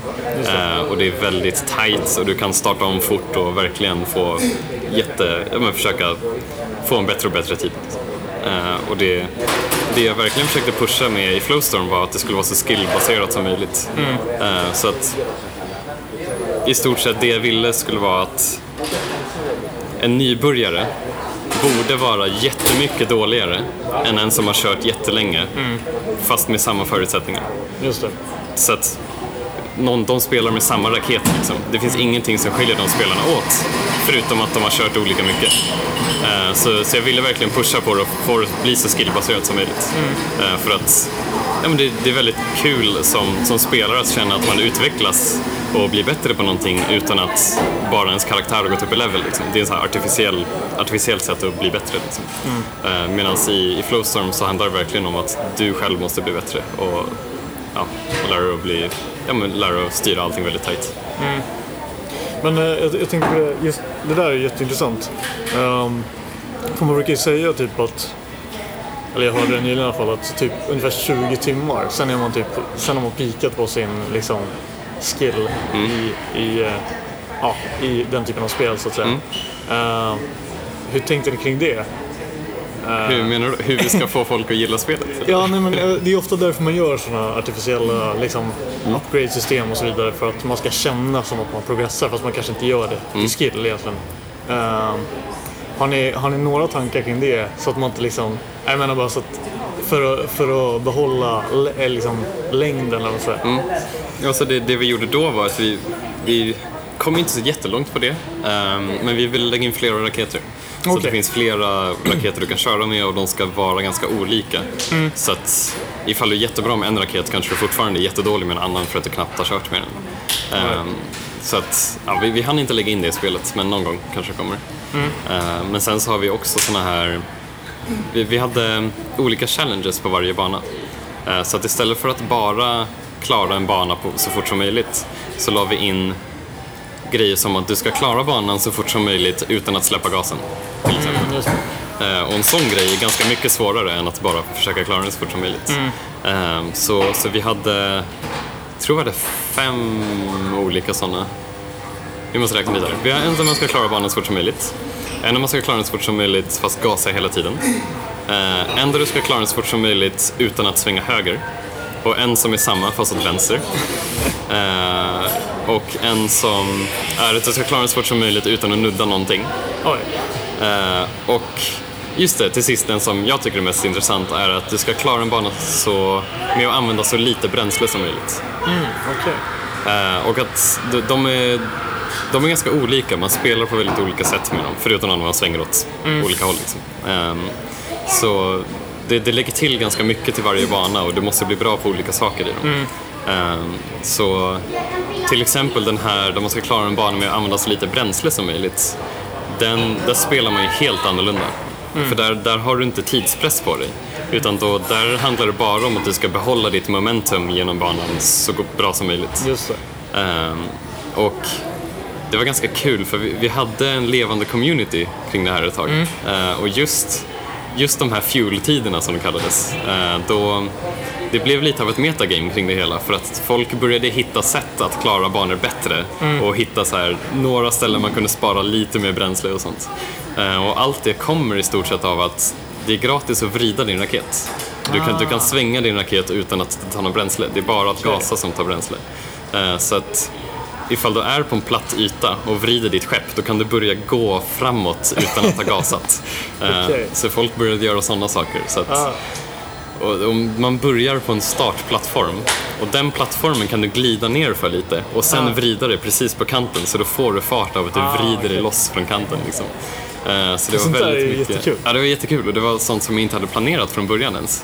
Eh, och det är väldigt tight och du kan starta om fort och verkligen få jätte, ja, men försöka få en bättre och bättre tid. Eh, och det, det jag verkligen försökte pusha med i Flowstorm var att det skulle vara så skillbaserat som möjligt. Eh, så att i stort sett det jag ville skulle vara att en nybörjare borde vara jättemycket dåligare än en som har kört jättelänge, fast med samma förutsättningar. Just det. Så att någon, de spelar med samma raket. Liksom. Det finns ingenting som skiljer de spelarna åt, förutom att de har kört olika mycket. Eh, så, så jag ville verkligen pusha på det och få det att bli så skillbaserat som möjligt. Eh, för att ja, men det, det är väldigt kul som, som spelare att känna att man utvecklas och blir bättre på någonting utan att bara ens karaktär har gått upp i level. Liksom. Det är ett artificiell, artificiellt sätt att bli bättre. Liksom. Eh, Medan i, i Flowstorm så handlar det verkligen om att du själv måste bli bättre och, ja, och lära dig att bli ja, men lära dig att styra allting väldigt tajt. Men eh, jag, jag tänker på det, just, det där är jätteintressant. Um, för man brukar ju säga typ att, eller jag hörde det nyligen i alla fall, att typ ungefär 20 timmar, sen är man typ, sen har man pikat på sin liksom skill i, i, eh, ja, i den typen av spel så att säga. Eh, hur tänkte ni kring det? Hur menar du? Hur vi ska få folk att gilla spelet? Ja, nej, men eh, det är ofta därför man gör sådana artificiella liksom, upgrade-system och så vidare. För att man ska känna som att man progressar fast man kanske inte gör det i skill egentligen. Ehm, har, ni, har ni några tankar kring det? Så att man inte liksom... Jag menar bara så att för att, för att behålla eh, liksom, längden eller vad man säger. Alltså det, det vi gjorde då var att vi, vi kom inte så jättelångt på det, ehm, men vi ville lägga in flera raketer. Så det finns flera raketer du kan köra med och de ska vara ganska olika. Så att ifall du är jättebra med en raket kanske du fortfarande är jättedålig med en annan för att du knappt har kört med den. Ehm, så att, ja, vi, vi hann inte lägga in det i spelet, men någon gång kanske det kommer. Ehm, men sen så har vi också såna här vi, vi hade olika challenges på varje bana. Eh, Så att istället för att bara klara en bana på så fort som möjligt så la vi in grejer som att du ska klara banan så fort som möjligt utan att släppa gasen. Till exempel. Mm, Och en sån grej är ganska mycket svårare än att bara försöka klara den så fort som möjligt. Eh, Så, så vi hade, jag tror vi hade fem olika sådana. Vi måste räkna vidare. Vi har en där man ska klara banan så fort som möjligt. En där man ska klara den så fort som möjligt fast gasa hela tiden. Eh, En där du ska klara den så fort som möjligt utan att svänga höger. Och en som är samma fast åt vänster. Eh, och en som är att du ska klara den så fort som möjligt utan att nudda någonting. Oj. Eh, och just det, till sist den som jag tycker är mest intressant är att du ska klara en bana så, med att använda så lite bränsle som möjligt. Okej. Eh, och att de, de, är, de är ganska olika, man spelar på väldigt olika sätt med dem, förutom när man svänger åt olika håll. Liksom. Ehm, så det, det lägger till ganska mycket till varje bana och du måste bli bra på olika saker i dem. Ehm, så till exempel den här där man ska klara en bana med att använda så lite bränsle som möjligt. Den, där spelar man ju helt annorlunda. För där, där har du inte tidspress på dig. Utan då, där handlar det bara om att du ska behålla ditt momentum genom banan så bra som möjligt. Just det. Ehm, och det var ganska kul för vi, vi hade en levande community kring det här ett tag. Eh, och just, just de här fuel-tiderna som de kallades, eh, då det blev lite av ett metagame kring det hela för att folk började hitta sätt att klara banor bättre och hitta så här, några ställen man kunde spara lite mer bränsle och sånt. Eh, och allt det kommer i stort sett av att det är gratis att vrida din raket. Du kan, du kan svänga din raket utan att ta något bränsle. Det är bara att gasa som tar bränsle. Eh, Så att ifall du är på en platt yta och vrider ditt skepp, då kan du börja gå framåt utan att ha gasat. Eh, Okej. Så folk började göra sådana saker. Så att, Ah. Och, och man börjar på en startplattform och den plattformen kan du glida ner för lite och sen Ah. vrida dig precis på kanten så då får du fart av att du Ah, vrider dig okej. loss från kanten. Liksom. Eh, Så det var Sånt där väldigt mycket. jättekul. Ja, det var jättekul och det var sånt som jag inte hade planerat från början ens.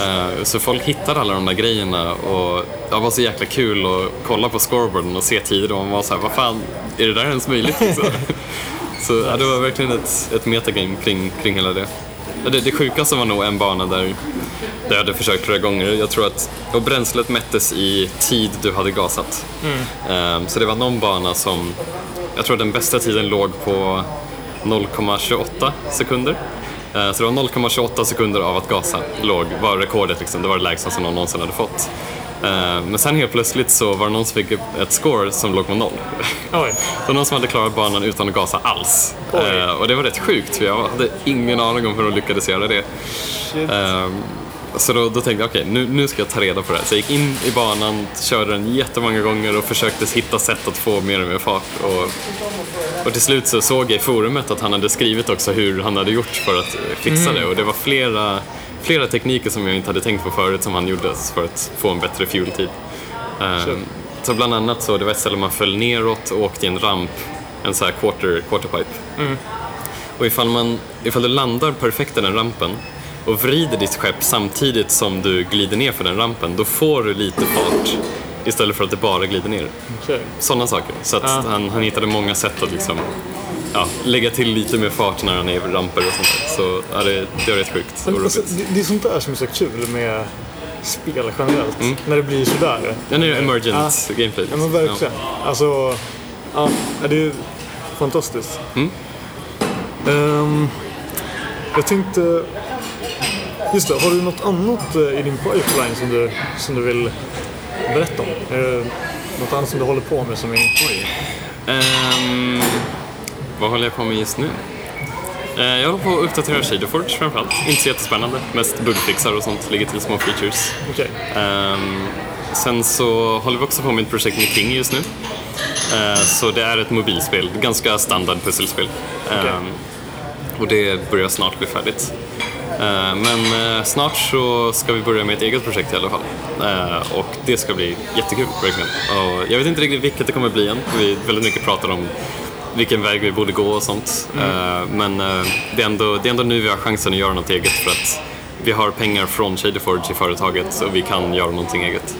Eh, Så folk hittade alla de där grejerna och det var så jäkla kul att kolla på scoreboarden och se tider och man var så här, vad fan, är det där ens möjligt? Liksom? så ja, det var verkligen ett, ett metagame kring, kring hela det. Det, det sjukaste var nog en bana där, jag hade försökt flera gånger. Jag tror att och bränslet mättes i tid du hade gasat. Eh, Så det var någon bana som, jag tror den bästa tiden låg på 0,28 sekunder. Eh, Så det var 0,28 sekunder av att gasa låg, var rekordet liksom. Det var det lägsta som någon någonsin hade fått. Eh, Men sen helt plötsligt så var det någon som fick ett score som låg på noll. Oj. Så någon som hade klarat banan utan att gasa alls. Oj. Och det var rätt sjukt för jag hade ingen aning om hur de lyckades göra det. Shit. Ehm, Så då, då tänkte jag, okej, nu, nu ska jag ta reda på det här. Så jag gick in i banan, körde den jättemånga gånger och försökte hitta sätt att få mer och mer fart. Och, och till slut så såg jag i forumet att han hade skrivit också hur han hade gjort för att eh, fixa det. Och det var flera, flera tekniker som jag inte hade tänkt på förut som han gjorde för att få en bättre fueltid. Ehm, Sure. Så bland annat så, det var ett ställe man föll neråt och åkte i en ramp, en sån här quarter, quarterpipe. Och ifall, man, ifall du landar perfekt i den rampen och vrider ditt skepp samtidigt som du glider ner för den rampen, då får du lite fart istället för att det bara glider ner. Okej. Sådana saker. Så att Ja. han, han hittade många sätt att liksom, ja, lägga till lite mer fart när han är i ramper och sånt där. Så ja, det, det var rätt sjukt Men, alltså, det, det är sånt där som är så kul med spel generellt. När det blir sådär. Ja, nu är det emergent Ja. gameplay. Ja men verkligen. Alltså, ja, det är fantastiskt. Mm. Ehm, jag tänkte... Just det, har du något annat eh, i din pipeline som du, som du vill berätta om? Något annat som du håller på med som är... Oj. Ehm, vad håller jag på med just nu? Eh, jag håller på att uppdatera Shaderforge framförallt. Inte så jättespännande. Mest bugfixar och sånt. Lägger till små features. Okej. Ehm, sen så håller vi också på med ett projekt med King just nu. Eh, så det är ett mobilspel, ganska standard pusselspel. Ehm, och det börjar snart bli färdigt. Eh, men eh, snart så ska vi börja med ett eget projekt i alla fall. Eh, och det ska bli jättekul, verkligen. Och jag vet inte riktigt vilket det kommer bli än. Vi väldigt mycket pratar om vilken väg vi borde gå och sånt. Eh, men det, är ändå, det är ändå nu vi har chansen att göra något eget för att vi har pengar från Shaderforge i företaget och vi kan göra någonting eget.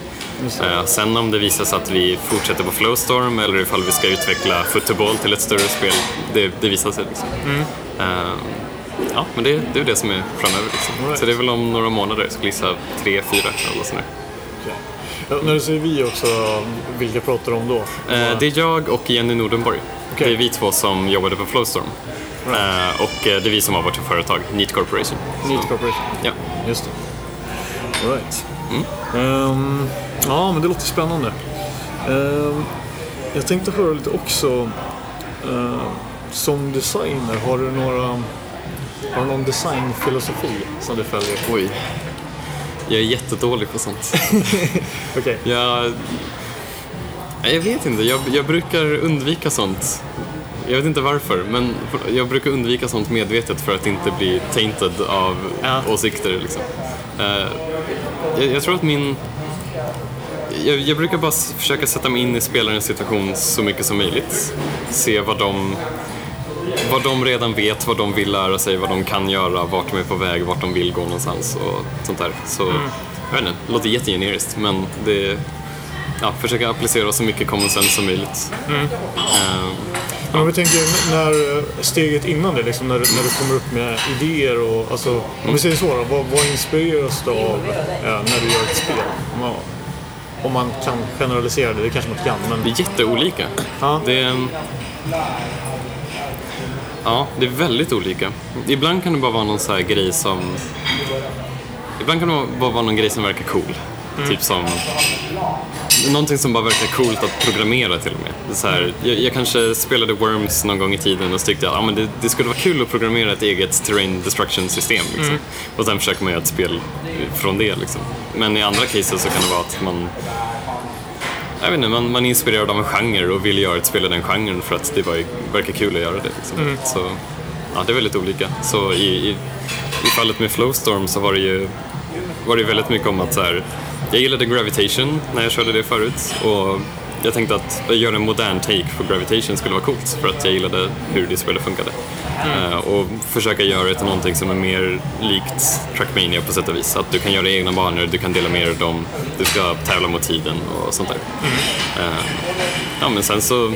Sen om det visar sig att vi fortsätter på Flowstorm eller ifall vi ska utveckla Football till ett större spel, det, det visar sig. Liksom. Eh, ja, men det, det är det som är framöver. Liksom. Right. Så det är väl om några månader, jag skulle gissa tre, fyra eller sådär. okej. Ja, när du säger vi också, vilka pratar du om då? Eh, det är jag och Jenny Nordenborg. Okej. Det är vi två som jobbade på Flowstorm. Eh, och eh, det är vi som har vårt företag, Neat Corporation. Neat Corporation. Ja. Just det. Right. Ehm, ja, men det låter spännande. Ehm, jag tänkte höra lite också. ehm, som designer, har du några... Har du någon designfilosofi som du följer? Oj. Jag är jättedålig på sånt. Okej. Jag, jag vet inte, jag, jag brukar undvika sånt. Jag vet inte varför, men jag brukar undvika sånt medvetet för att inte bli tainted av Ja. åsikter. Liksom. Eh, jag, jag tror att min... Jag, jag brukar bara försöka sätta mig in i spelarens situation så mycket som möjligt. Se vad de, vad de redan vet, vad de vill lära sig, vad de kan göra, vart de är på väg, vart de vill gå någonstans och sånt där. Så, jag vet inte, det låter jättegeneriskt men det... Ja, försöka applicera så mycket common sense som möjligt. Eh, Men om vi tänker när eh, steget innan det, liksom, när, du- när du kommer upp med idéer och alltså, om vi säger så då, vad, vad inspireras du av eh, när du gör ett spel? Om man, om man kan generalisera det, det kanske man inte kan, men Det är jätteolika. Ja. Det ja, det är väldigt olika. Ibland kan det bara vara någon så här grej som... Ibland kan det bara vara någon grej som verkar cool. Typ som... Någonting som bara verkar coolt att programmera till och med. Det så här, jag, jag kanske spelade Worms någon gång i tiden och så tyckte att ah, men det, det skulle vara kul att programmera ett eget terrain destruction system. Liksom. Och sen försöker man göra ett spel från det. Liksom. Men i andra cases så kan det vara att man jag vet inte, man, man är inspirerad av en genre och vill göra ett spel i den genren för att det bara verkar kul att göra det. Liksom. Så, ja, det är väldigt olika. Så i, i, i fallet med Flowstorm så var det ju var det väldigt mycket om att så här, jag gillade Gravitation när jag körde det förut och jag tänkte att göra en modern take på Gravitation skulle vara coolt för att jag gillade hur det spelet funkade. Eh, och försöka göra det till någonting som är mer likt Trackmania på sätt och vis. Att du kan göra egna banor, du kan dela med dig dem, du ska tävla mot tiden och sånt där. Eh, ja, men sen så,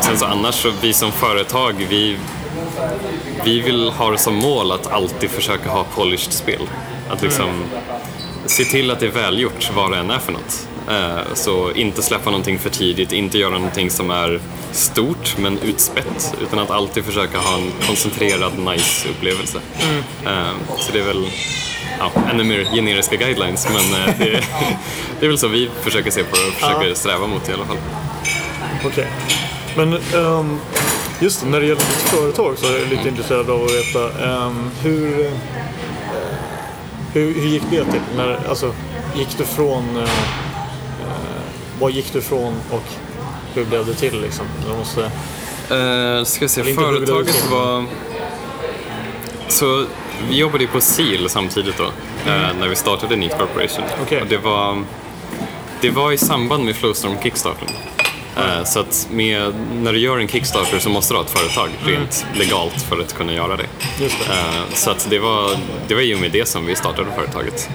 sen så annars så vi som företag, vi, vi vill ha det som mål att alltid försöka ha polished spel. Att liksom se till att det är välgjort vad det än är för något. Eh, Så inte släppa någonting för tidigt, inte göra någonting som är stort men utspätt. Utan att alltid försöka ha en koncentrerad, nice upplevelse. Eh, Så det är väl ja, ännu mer generiska guidelines men eh, det, det är väl så vi försöker se på det och försöker Ja. sträva mot i alla fall. Okej. Men ehm, just det, när det gäller ditt företag så är jag lite intresserad av att veta ehm, hur, hur, hur gick det till? När, alltså, gick du från... Uh, vad gick du från och hur blev det till liksom? Jag måste, Uh, ska se, företaget var... Så vi jobbade på SEAL samtidigt då, eh, när vi startade Neat Corporation. Mm. Okej. Och det var, det var i samband med Flowstorm Kickstarter. Eh, Så att med, när du gör en Kickstarter så måste du ha ett företag rent legalt för att kunna göra det. Mm. Det. Eh, Så att det var, det var ju med det som vi startade företaget.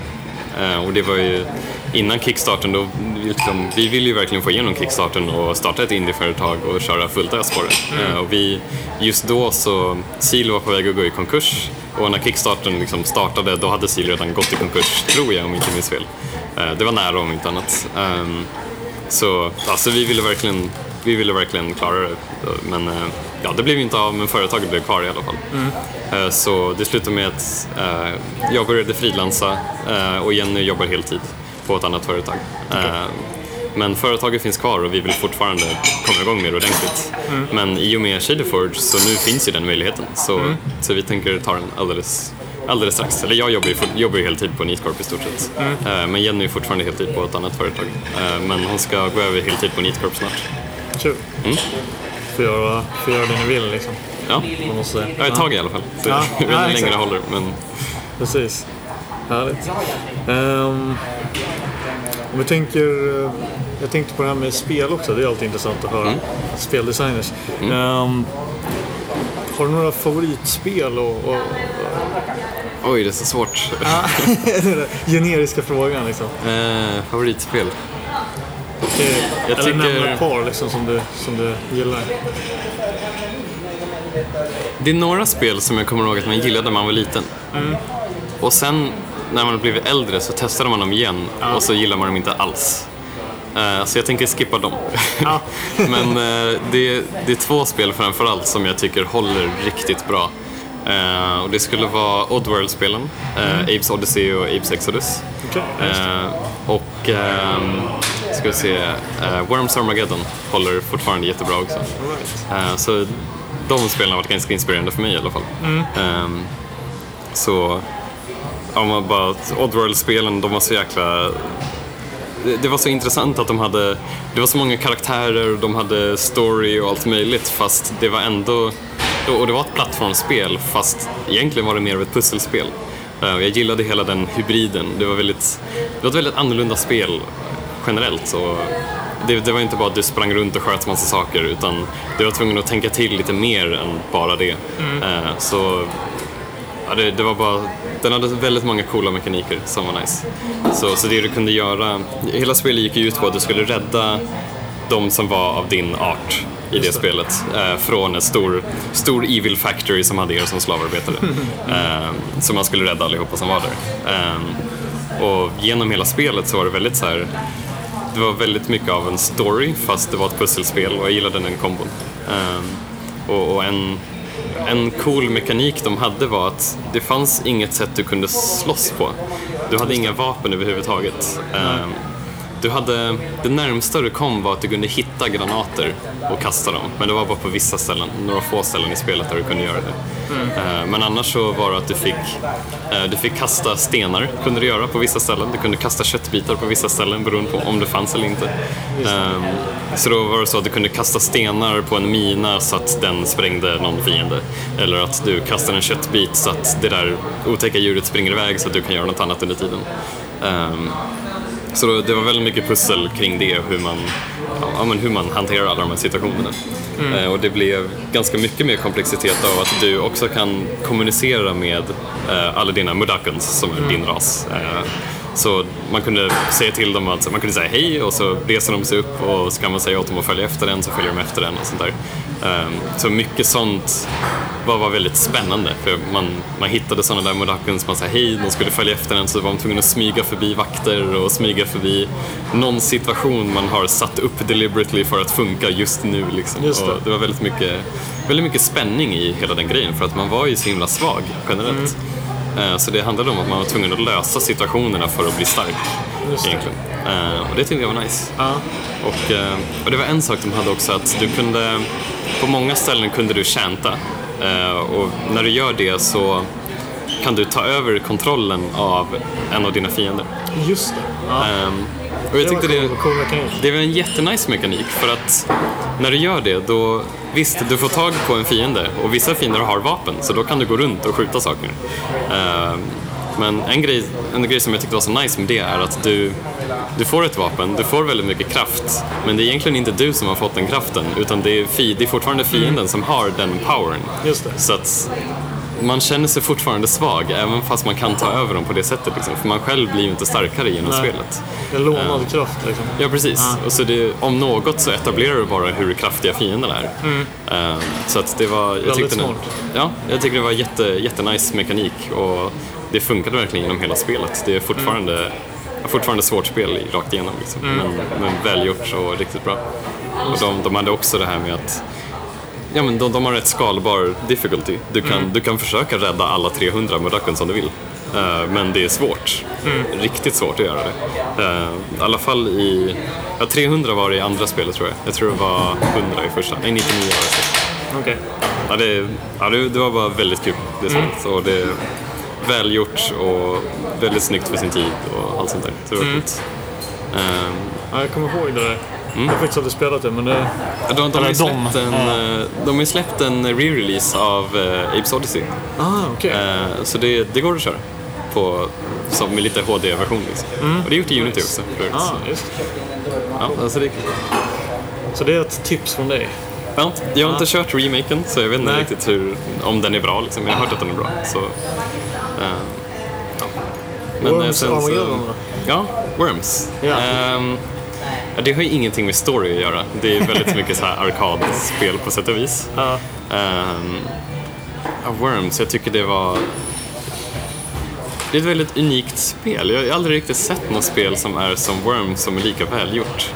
Eh, Och det var ju innan Kickstarten, då, liksom, vi ville ju verkligen få igenom Kickstarten och starta ett indieföretag och köra fullt ös på det. Eh, Och vi, just då så, Seal var på väg att gå i konkurs och när Kickstarten liksom startade då hade Seal redan gått i konkurs, tror jag om inte minns fel. Det var nära om inte annat. Så alltså, vi, ville verkligen, vi ville verkligen klara det. Men eh, ja, det blev inte av, men företaget blev kvar i alla fall. Eh, Så det slutade med att eh, jag började frilansa och Jenny jobbar heltid på ett annat företag. Eh, Men företaget finns kvar och vi vill fortfarande komma igång mer ordentligt. Men i och med Shaderforge så nu finns ju den möjligheten. Så, så vi tänker ta den alldeles, alldeles strax. Eller jag jobbar ju, jobbar ju heltid på Neatcorp i stort sett. Eh, Men Jenny är fortfarande heltid på ett annat företag. Eh, Men hon ska gå över heltid på Neatcorp snart. kul. Mm. Får, göra, får göra det ni vill liksom. Ja, Man måste, ja ett tag i alla fall. Så Ja, jag vet inte ja, hur länge exakt. det håller. Men Precis. Härligt. Ehm, om vi tänker, eh, jag tänkte på det här med spel också. Det är alltid intressant att höra. Mm. Speldesigners. Ehm, har du några favoritspel? Och, och, oj, det är så svårt. Den generiska frågan liksom. Eh, favoritspel? Okej, Jag Eller tycker- nämna ett par liksom, som, du, som du gillar. Det är några spel som jag kommer ihåg att man gillade när man var liten. Och sen när man har blivit äldre så testade man dem igen och så gillar man dem inte alls. Eh, så jag tänker skippa dem. Ja. Men eh, det, det är två spel framförallt som jag tycker håller riktigt bra. Eh, och det skulle vara Oddworld-spelen, uh, Apes Odyssey och Apes Exodus. Eh, och ehm, ska vi se, Worms Armageddon håller fortfarande jättebra också. Right. Så de spelen har varit ganska inspirerande för mig i alla fall. Ehm, så, om man bara, Oddworld-spelen, de var så jäkla... Det, var så intressant att de hade, det var så många karaktärer, de hade story och allt möjligt fast det var ändå, och det var ett plattformsspel fast egentligen var det mer av ett pusselspel. Eh, jag gillade hela den hybriden, det var, väldigt, det var ett väldigt annorlunda spel generellt. Och det, det var inte bara att du sprang runt och sköt massa saker utan du var tvungen att tänka till lite mer än bara det. Eh, så ja, det, det var bara, den hade väldigt många coola mekaniker som var nice. Så, så det du kunde göra, hela spelet gick ut på att du skulle rädda de som var av din art i det, spelet eh, från en stor, stor evil factory som hade er som slavarbetare. eh, så man skulle rädda allihopa som var där. Eh, och genom hela spelet så var det väldigt så här det var väldigt mycket av en story fast det var ett pusselspel och jag gillade den kombon. Ehm, och och en, en cool mekanik de hade var att det fanns inget sätt du kunde slåss på. Du hade inga vapen överhuvudtaget. Mm du hade, det närmsta du kom var att du kunde hitta granater och kasta dem. Men det var bara på vissa ställen, några få ställen i spelet där du kunde göra det. Eh, Men annars så var det att du fick, eh, du fick kasta stenar, kunde du göra på vissa ställen. Du kunde kasta köttbitar på vissa ställen beroende på om det fanns eller inte. Ehm, Så då var det så att du kunde kasta stenar på en mina så att den sprängde någon fiende. Eller att du kastar en köttbit så att det där otäcka djuret springer iväg så att du kan göra något annat under tiden. Så då, det var väldigt mycket pussel kring det, hur man, ja, men hur man hanterar alla de här situationerna. Eh, och det blev ganska mycket mer komplexitet av att du också kan kommunicera med eh, alla dina mudakons som är din ras. Eh, så man kunde säga till dem att man kunde säga hej och så reser de sig upp och så kan man säga åt dem att följa efter den så följer de efter den och sånt där. Ehm, Så mycket sånt var, var väldigt spännande för man, man hittade sådana där modakens som man sa hej, de skulle följa efter den så var man tvungen att smyga förbi vakter och smyga förbi någon situation man har satt upp deliberately för att funka just nu. Liksom. Just det. Och det var väldigt mycket, väldigt mycket spänning i hela den grejen för att man var ju så himla svag generellt. Eh, Så det handlade om att man var tvungen att lösa situationerna för att bli stark. Just det. egentligen. Eh, Och det tyckte jag var nice. Ja. Och, eh, och det var en sak de hade också att du kunde, på många ställen kunde du. Eh, Och när du gör det så kan du ta över kontrollen av en av dina fiender. Just det. Ja. Ehm, Och jag tyckte det det, var cool mekanik. det var en jättenice mekanik för att när du gör det då, visst du får tag på en fiende och vissa fiender har vapen så då kan du gå runt och skjuta saker. Ehm, Men en grej, en grej som jag tyckte var så nice med det är att du, du får ett vapen, du får väldigt mycket kraft men det är egentligen inte du som har fått den kraften utan det är, fi, det är fortfarande fienden som har den powern. Just det. Så att man känner sig fortfarande svag även fast man kan ta över dem på det sättet. Liksom. För man själv blir ju inte starkare genom Nej. spelet. En lånad kraft liksom. Ja, precis. Och så det, om något så etablerar du bara hur kraftiga fienderna är. Eh, så att det var... Jag tyckte smart. Ja, jag tycker det var jätte, jättenice mekanik och det funkade verkligen genom hela spelet. Det är fortfarande, fortfarande svårt spel rakt igenom, liksom. men, men välgjort och riktigt bra. Och de, de hade också det här med att Ja, men de, de har rätt skalbar difficulty. Du kan, du kan försöka rädda alla 300 Mudakun som du vill. Eh, men det är svårt. Riktigt svårt att göra det. Eh, I alla fall i... Ja, 300 var det i andra spelet tror jag. Jag tror det var 100 i första. Nej, 99 var det. Okej. Ja, det, ja, det, det var bara väldigt kul det spelet. Och det är välgjort och väldigt snyggt för sin tid och allt sånt där. Så det var coolt. Eh, Ja, jag kommer ihåg det där. Jag har faktiskt aldrig spelat det, men det... de, de, har släppt en, eh, de har släppt en re-release av eh, Apes Odyssey. Ah, okej. Eh, Så det, det går att köra på, som med lite HD-version. Liksom. Och det är gjort i Unity också. För. Ah, just det. Ja, alltså det är kul. Så det är ett tips från dig? Ja, jag har inte kört remaken så jag vet inte Nej. riktigt hur, om den är bra. Liksom. Jag har hört att den är bra. Så, eh, ja. Worms Armageddon då? Ja, Worms. Ja. Ehm, ja, det har ju ingenting med story att göra. Det är väldigt mycket så här arkadspel på sätt och vis. Ja. Ja, Worms, jag tycker det var... Det är ett väldigt unikt spel. Jag har aldrig riktigt sett något spel som är som Worms som är lika välgjort.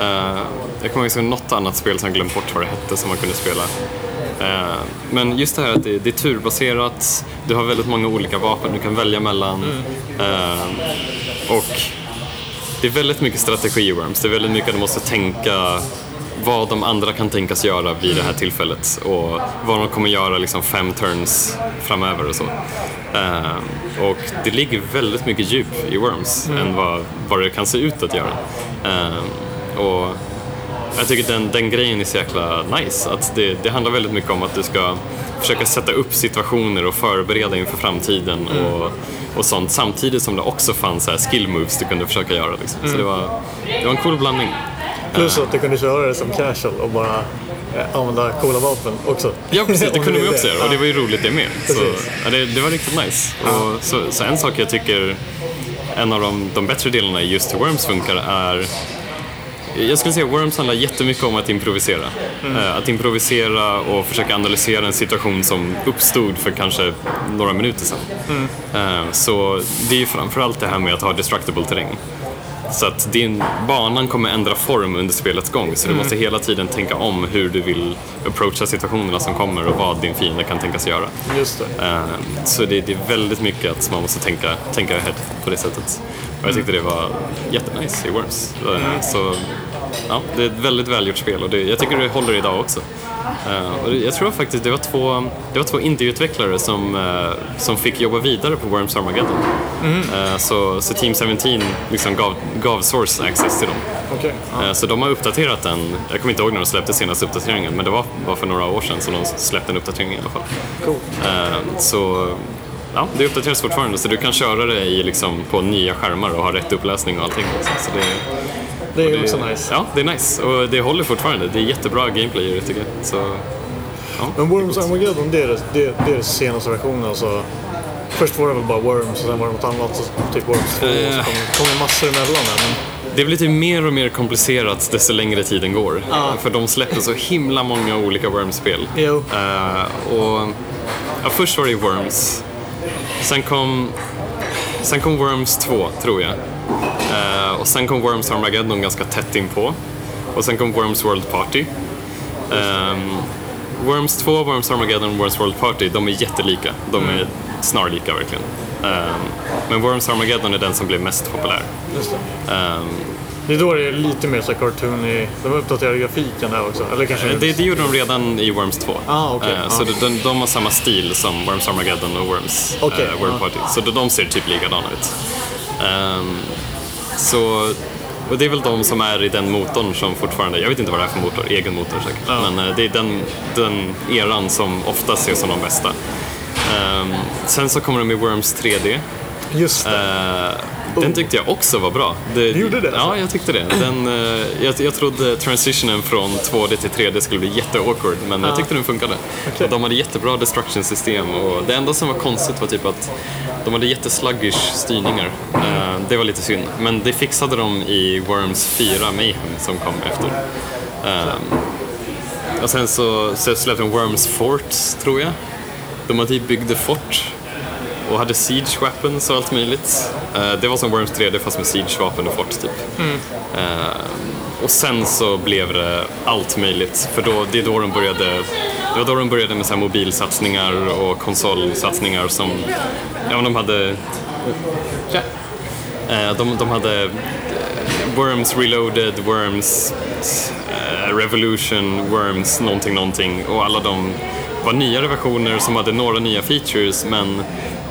Uh, jag kommer ihåg något annat spel som jag glömt bort vad det hette som man kunde spela. Eh, men just det här att det, det är turbaserat, du har väldigt många olika vapen du kan välja mellan. Eh, och det är väldigt mycket strategi i Worms. Det är väldigt mycket att du måste tänka vad de andra kan tänkas göra vid det här tillfället och vad de kommer göra liksom fem turns framöver och så. Eh, och det ligger väldigt mycket djup i Worms än vad, vad det kan se ut att göra. Eh, och jag tycker den, den grejen är så jäkla nice. Att det, det handlar väldigt mycket om att du ska försöka sätta upp situationer och förbereda inför framtiden och, och sånt. Samtidigt som det också fanns så här skill moves du kunde försöka göra. Liksom. Så det var, det var en cool blandning. Plus att du kunde köra det som casual och bara eh, använda coola vapen också. Ja precis, det kunde vill också göra och det var ju roligt det med. Så, ja, det, det var riktigt nice. Och så, så en sak jag tycker en av de, de bättre delarna i just hur Worms funkar är jag skulle säga att Worms handlar jättemycket om att improvisera. Eh, Att improvisera och försöka analysera en situation som uppstod för kanske några minuter sedan. Eh, Så det är framförallt det här med att ha destructible terräng. Så att din, banan kommer ändra form under spelets gång så du måste hela tiden tänka om hur du vill approacha situationerna som kommer och vad din fiende kan tänkas göra. Just det. Eh, Så det, det är väldigt mycket att man måste tänka, tänka ahead på det sättet. Och jag tyckte det var jättenice i Worms. Eh, Så ja, det är ett väldigt välgjort spel och det, jag tycker det håller idag också. Och det- jag tror faktiskt det var två, det var två indieutvecklare som, eh, som fick jobba vidare på Worms Armageddon. Eh, Så, så Team 17 liksom gav, gav source access till dem. Okej. Eh, Så de har uppdaterat den, jag kommer inte ihåg när de släppte senaste uppdateringen, men det var bara för några år sedan som de släppte en uppdatering i alla fall. Cool. Så ja, det uppdateras fortfarande så du kan köra det i, liksom, på nya skärmar och ha rätt upplösning och allting. Så det, Det är det, också nice. Ja, det är nice och det håller fortfarande. Det är jättebra gameplay i det tycker jag. Så, Men Worms Armageddon, det är, det, det, det är senaste versionen. Alltså. Först var det väl bara Worms och sen var det något annat, så typ Worms 2. Och Eh. så kom, kom det massor emellan. Men Det blir typ mer och mer komplicerat desto längre tiden går. Ja. För de släpper så himla många olika Worms-spel. Eh, och, ja, först var det Worms. Sen kom, sen kom Worms 2, tror jag. Eh, och sen kom Worms Armageddon ganska tätt inpå. Och sen kom Worms World Party. Ehm, Worms 2, Worms Armageddon och Worms World Party, de är jättelika. De är snarlika verkligen. Ehm, men Worms Armageddon är den som blev mest populär. just det. Ehm, Det är då det är lite mer så här cartoon i... De uppdaterar grafiken där också. Eller kanske... Det, det gjorde de redan i Worms 2. Ah, okej. Eh, Ah. Så de, de, de har samma stil som Worms Armageddon och Worms Okej, eh, World ah. Party. Så de, de ser typ likadana ut. Ehm, så, och det är väl de som är i den motorn som fortfarande, jag vet inte vad det är för motor, egen motor säkert. Ja. Men eh, det är den, den eran som ofta ses som de bästa. Ehm, sen så kommer de med Worms 3D. Just det. Eh, Den tyckte jag också var bra. Det, Du gjorde det, Ja, alltså? jag tyckte det. Den, eh, jag, jag trodde transitionen från 2D till 3D skulle bli jätteawkward, men jag tyckte den funkade. Och de hade jättebra destruction system och det enda som var konstigt var typ att de hade jättesluggish styrningar. Eh, Det var lite synd, men det fixade de i Worms 4 Mayhem som kom efter. Ehm, Och sen så, så släppte de Worms Forts, tror jag. De hade typ byggde fort och hade siege weapons och allt möjligt. Eh, det var som Worms 3D fast med siege vapen och fort typ. Eh, och sen så blev det allt möjligt för då, det är då de började det var då de började med så här mobilsatsningar och konsolsatsningar som ja, men de hade ja. Eh, de, de hade eh, Worms Reloaded, Worms Revolution, Worms någonting någonting och alla de var nyare versioner som hade några nya features men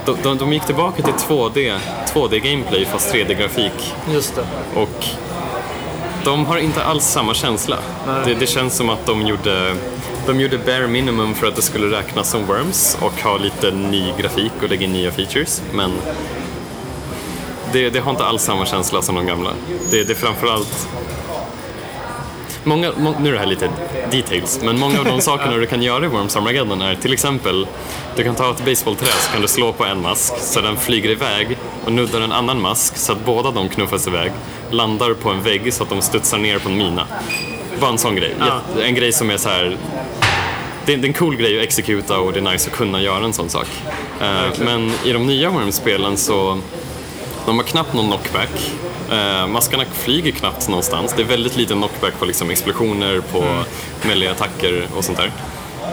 de, de, de gick tillbaka till 2D, 2D-gameplay fast 3D-grafik Just det. och de har inte alls samma känsla. Det, det känns som att de gjorde, de gjorde bare minimum för att det skulle räknas som Worms och ha lite ny grafik och lägga in nya features men det, det har inte alls samma känsla som de gamla. Det, det är framförallt Många, må, nu är det här lite details, men många av de sakerna du kan göra i Worms Armageddon är till exempel du kan ta ett baseballträ så kan du slå på en mask så den flyger iväg och nuddar en annan mask så att båda de knuffas iväg, landar på en vägg så att de studsar ner på en mina. Bara en sån grej. Ja. En grej som är så här det är en cool grej att exekuta och det är nice att kunna göra en sån sak. Eh, men i de nya Worms-spelen så de har knappt någon knockback. Eh, maskarna flyger knappt någonstans. Det är väldigt liten knockback på liksom explosioner, på Mm. melee-attacker och sånt där.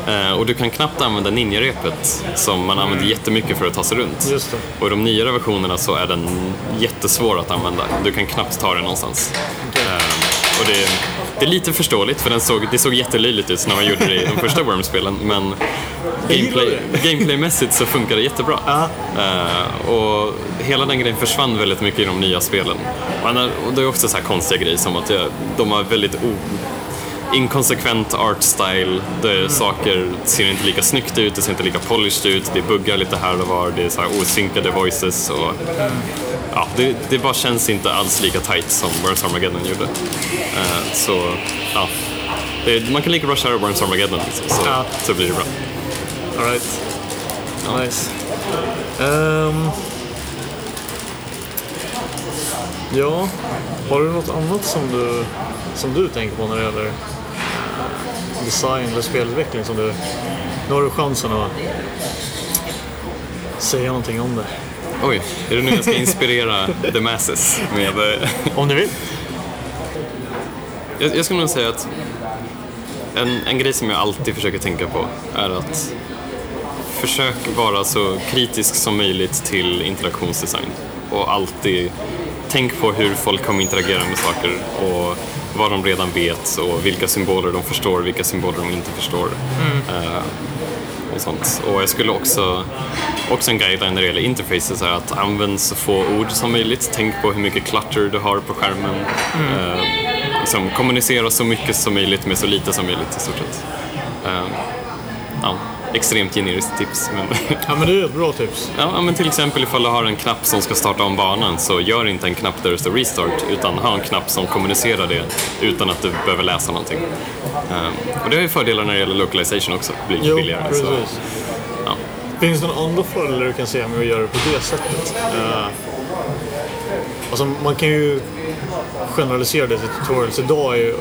Eh, och du kan knappt använda ninjarepet som man använder jättemycket för att ta sig runt. Mm. Och i de nyare versionerna så är den jättesvår att använda. Du kan knappt ta den någonstans. Eh, och det, det är lite förståeligt för den såg, det såg jättelöjligt ut när man gjorde det i de första Worms-spelen men gameplay, gameplaymässigt så funkar det jättebra. Ja. Eh, och hela den grejen försvann väldigt mycket i de nya spelen. Och, det är också så här konstiga grejer som att jag, de har väldigt inkonsekvent art style. Där saker ser inte lika snyggt ut, det ser inte lika polished ut, det buggar lite här och var, det är så här osynkade voices och ja, det, det bara känns inte alls lika tight som Worms Armageddon gjorde. Eh, så ja, det, man kan lika bra köra Worms Armageddon liksom, så, Ja. så blir det bra. Alright. Nice. Ehm. ja, har du något annat som du, som du tänker på när det gäller design eller spelutveckling som du... Nu har du chansen att säga någonting om det. Oj, är det nu jag ska inspirera the masses med... eh, Om du vill. Jag, jag skulle nog säga att en, en grej som jag alltid försöker tänka på är att försök vara så kritisk som möjligt till interaktionsdesign och alltid tänk på hur folk kommer interagera med saker och vad de redan vet och vilka symboler de förstår och vilka symboler de inte förstår. Eh, och sånt. Och jag skulle också, också en guideline när det gäller interfaces är att använd så få ord som möjligt. Tänk på hur mycket clutter du har på skärmen. Eh, liksom, kommunicera så mycket som möjligt med så lite som möjligt i stort sett. Eh, ja. Extremt generiskt tips. Men Ja, men det är ett bra tips. Ja, men till exempel ifall du har en knapp som ska starta om banan så gör inte en knapp där det står restart utan ha en knapp som kommunicerar det utan att du behöver läsa någonting. Ehm, och det har ju fördelar när det gäller localization också, det blir Jo, billigare. precis. Så, ja. Finns det några andra fördelar du kan se med att göra det på det sättet? Uh, alltså, man kan ju generalisera det till tutorials. Idag är ju,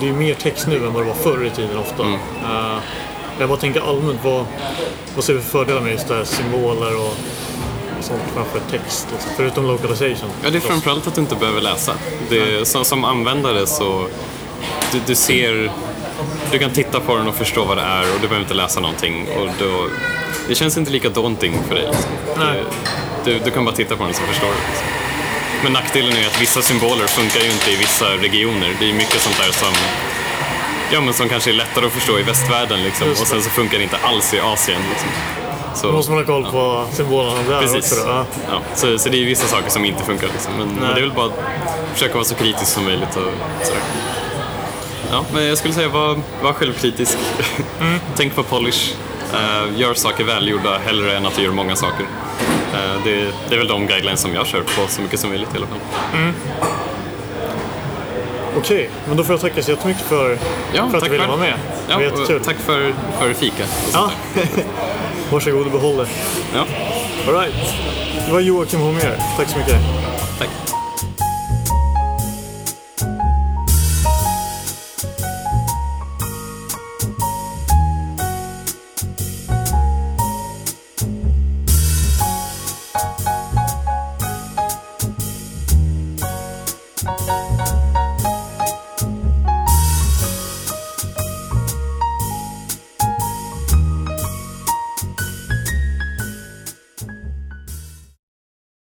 det är mer text nu än vad det var förr i tiden ofta. Mm. Eh, jag bara tänker allmänt, vad, vad ser vi för fördelar med just det här symboler och, sånt framför text? Liksom, förutom localization. ja, det är framförallt att du inte behöver läsa. Det, som, som användare så du, du ser du kan titta på den och förstå vad det är och du behöver inte läsa någonting. Och då, det känns inte lika daunting för dig. Liksom. Nej. Du, du kan bara titta på den så förstår du. Liksom. Men nackdelen är att vissa symboler funkar ju inte i vissa regioner. Det är mycket sånt där som, ja, men som kanske är lättare att förstå i västvärlden liksom. Och sen så funkar det inte alls i Asien. Liksom. Så, Då måste man ha koll på symbolerna där Precis. också. Då. Ja. Så, så det är vissa saker som inte funkar. Liksom. Men, men det är väl bara att försöka vara så kritisk som möjligt. Och sådär. Ja, men jag skulle säga var, var självkritisk. Tänk på polish. Eh, gör saker välgjorda hellre än att du gör många saker. Eh, det, det är väl de guidelines som jag kör på så mycket som möjligt i alla fall. Okej, men då får jag tacka så jättemycket för, Ja, för att du ville vara med. Det var Ja, jättekul. tack för, för fika. Ja. Varsågod och behåll det. Ja, All right. Det var Joakim Holmér. Tack så mycket.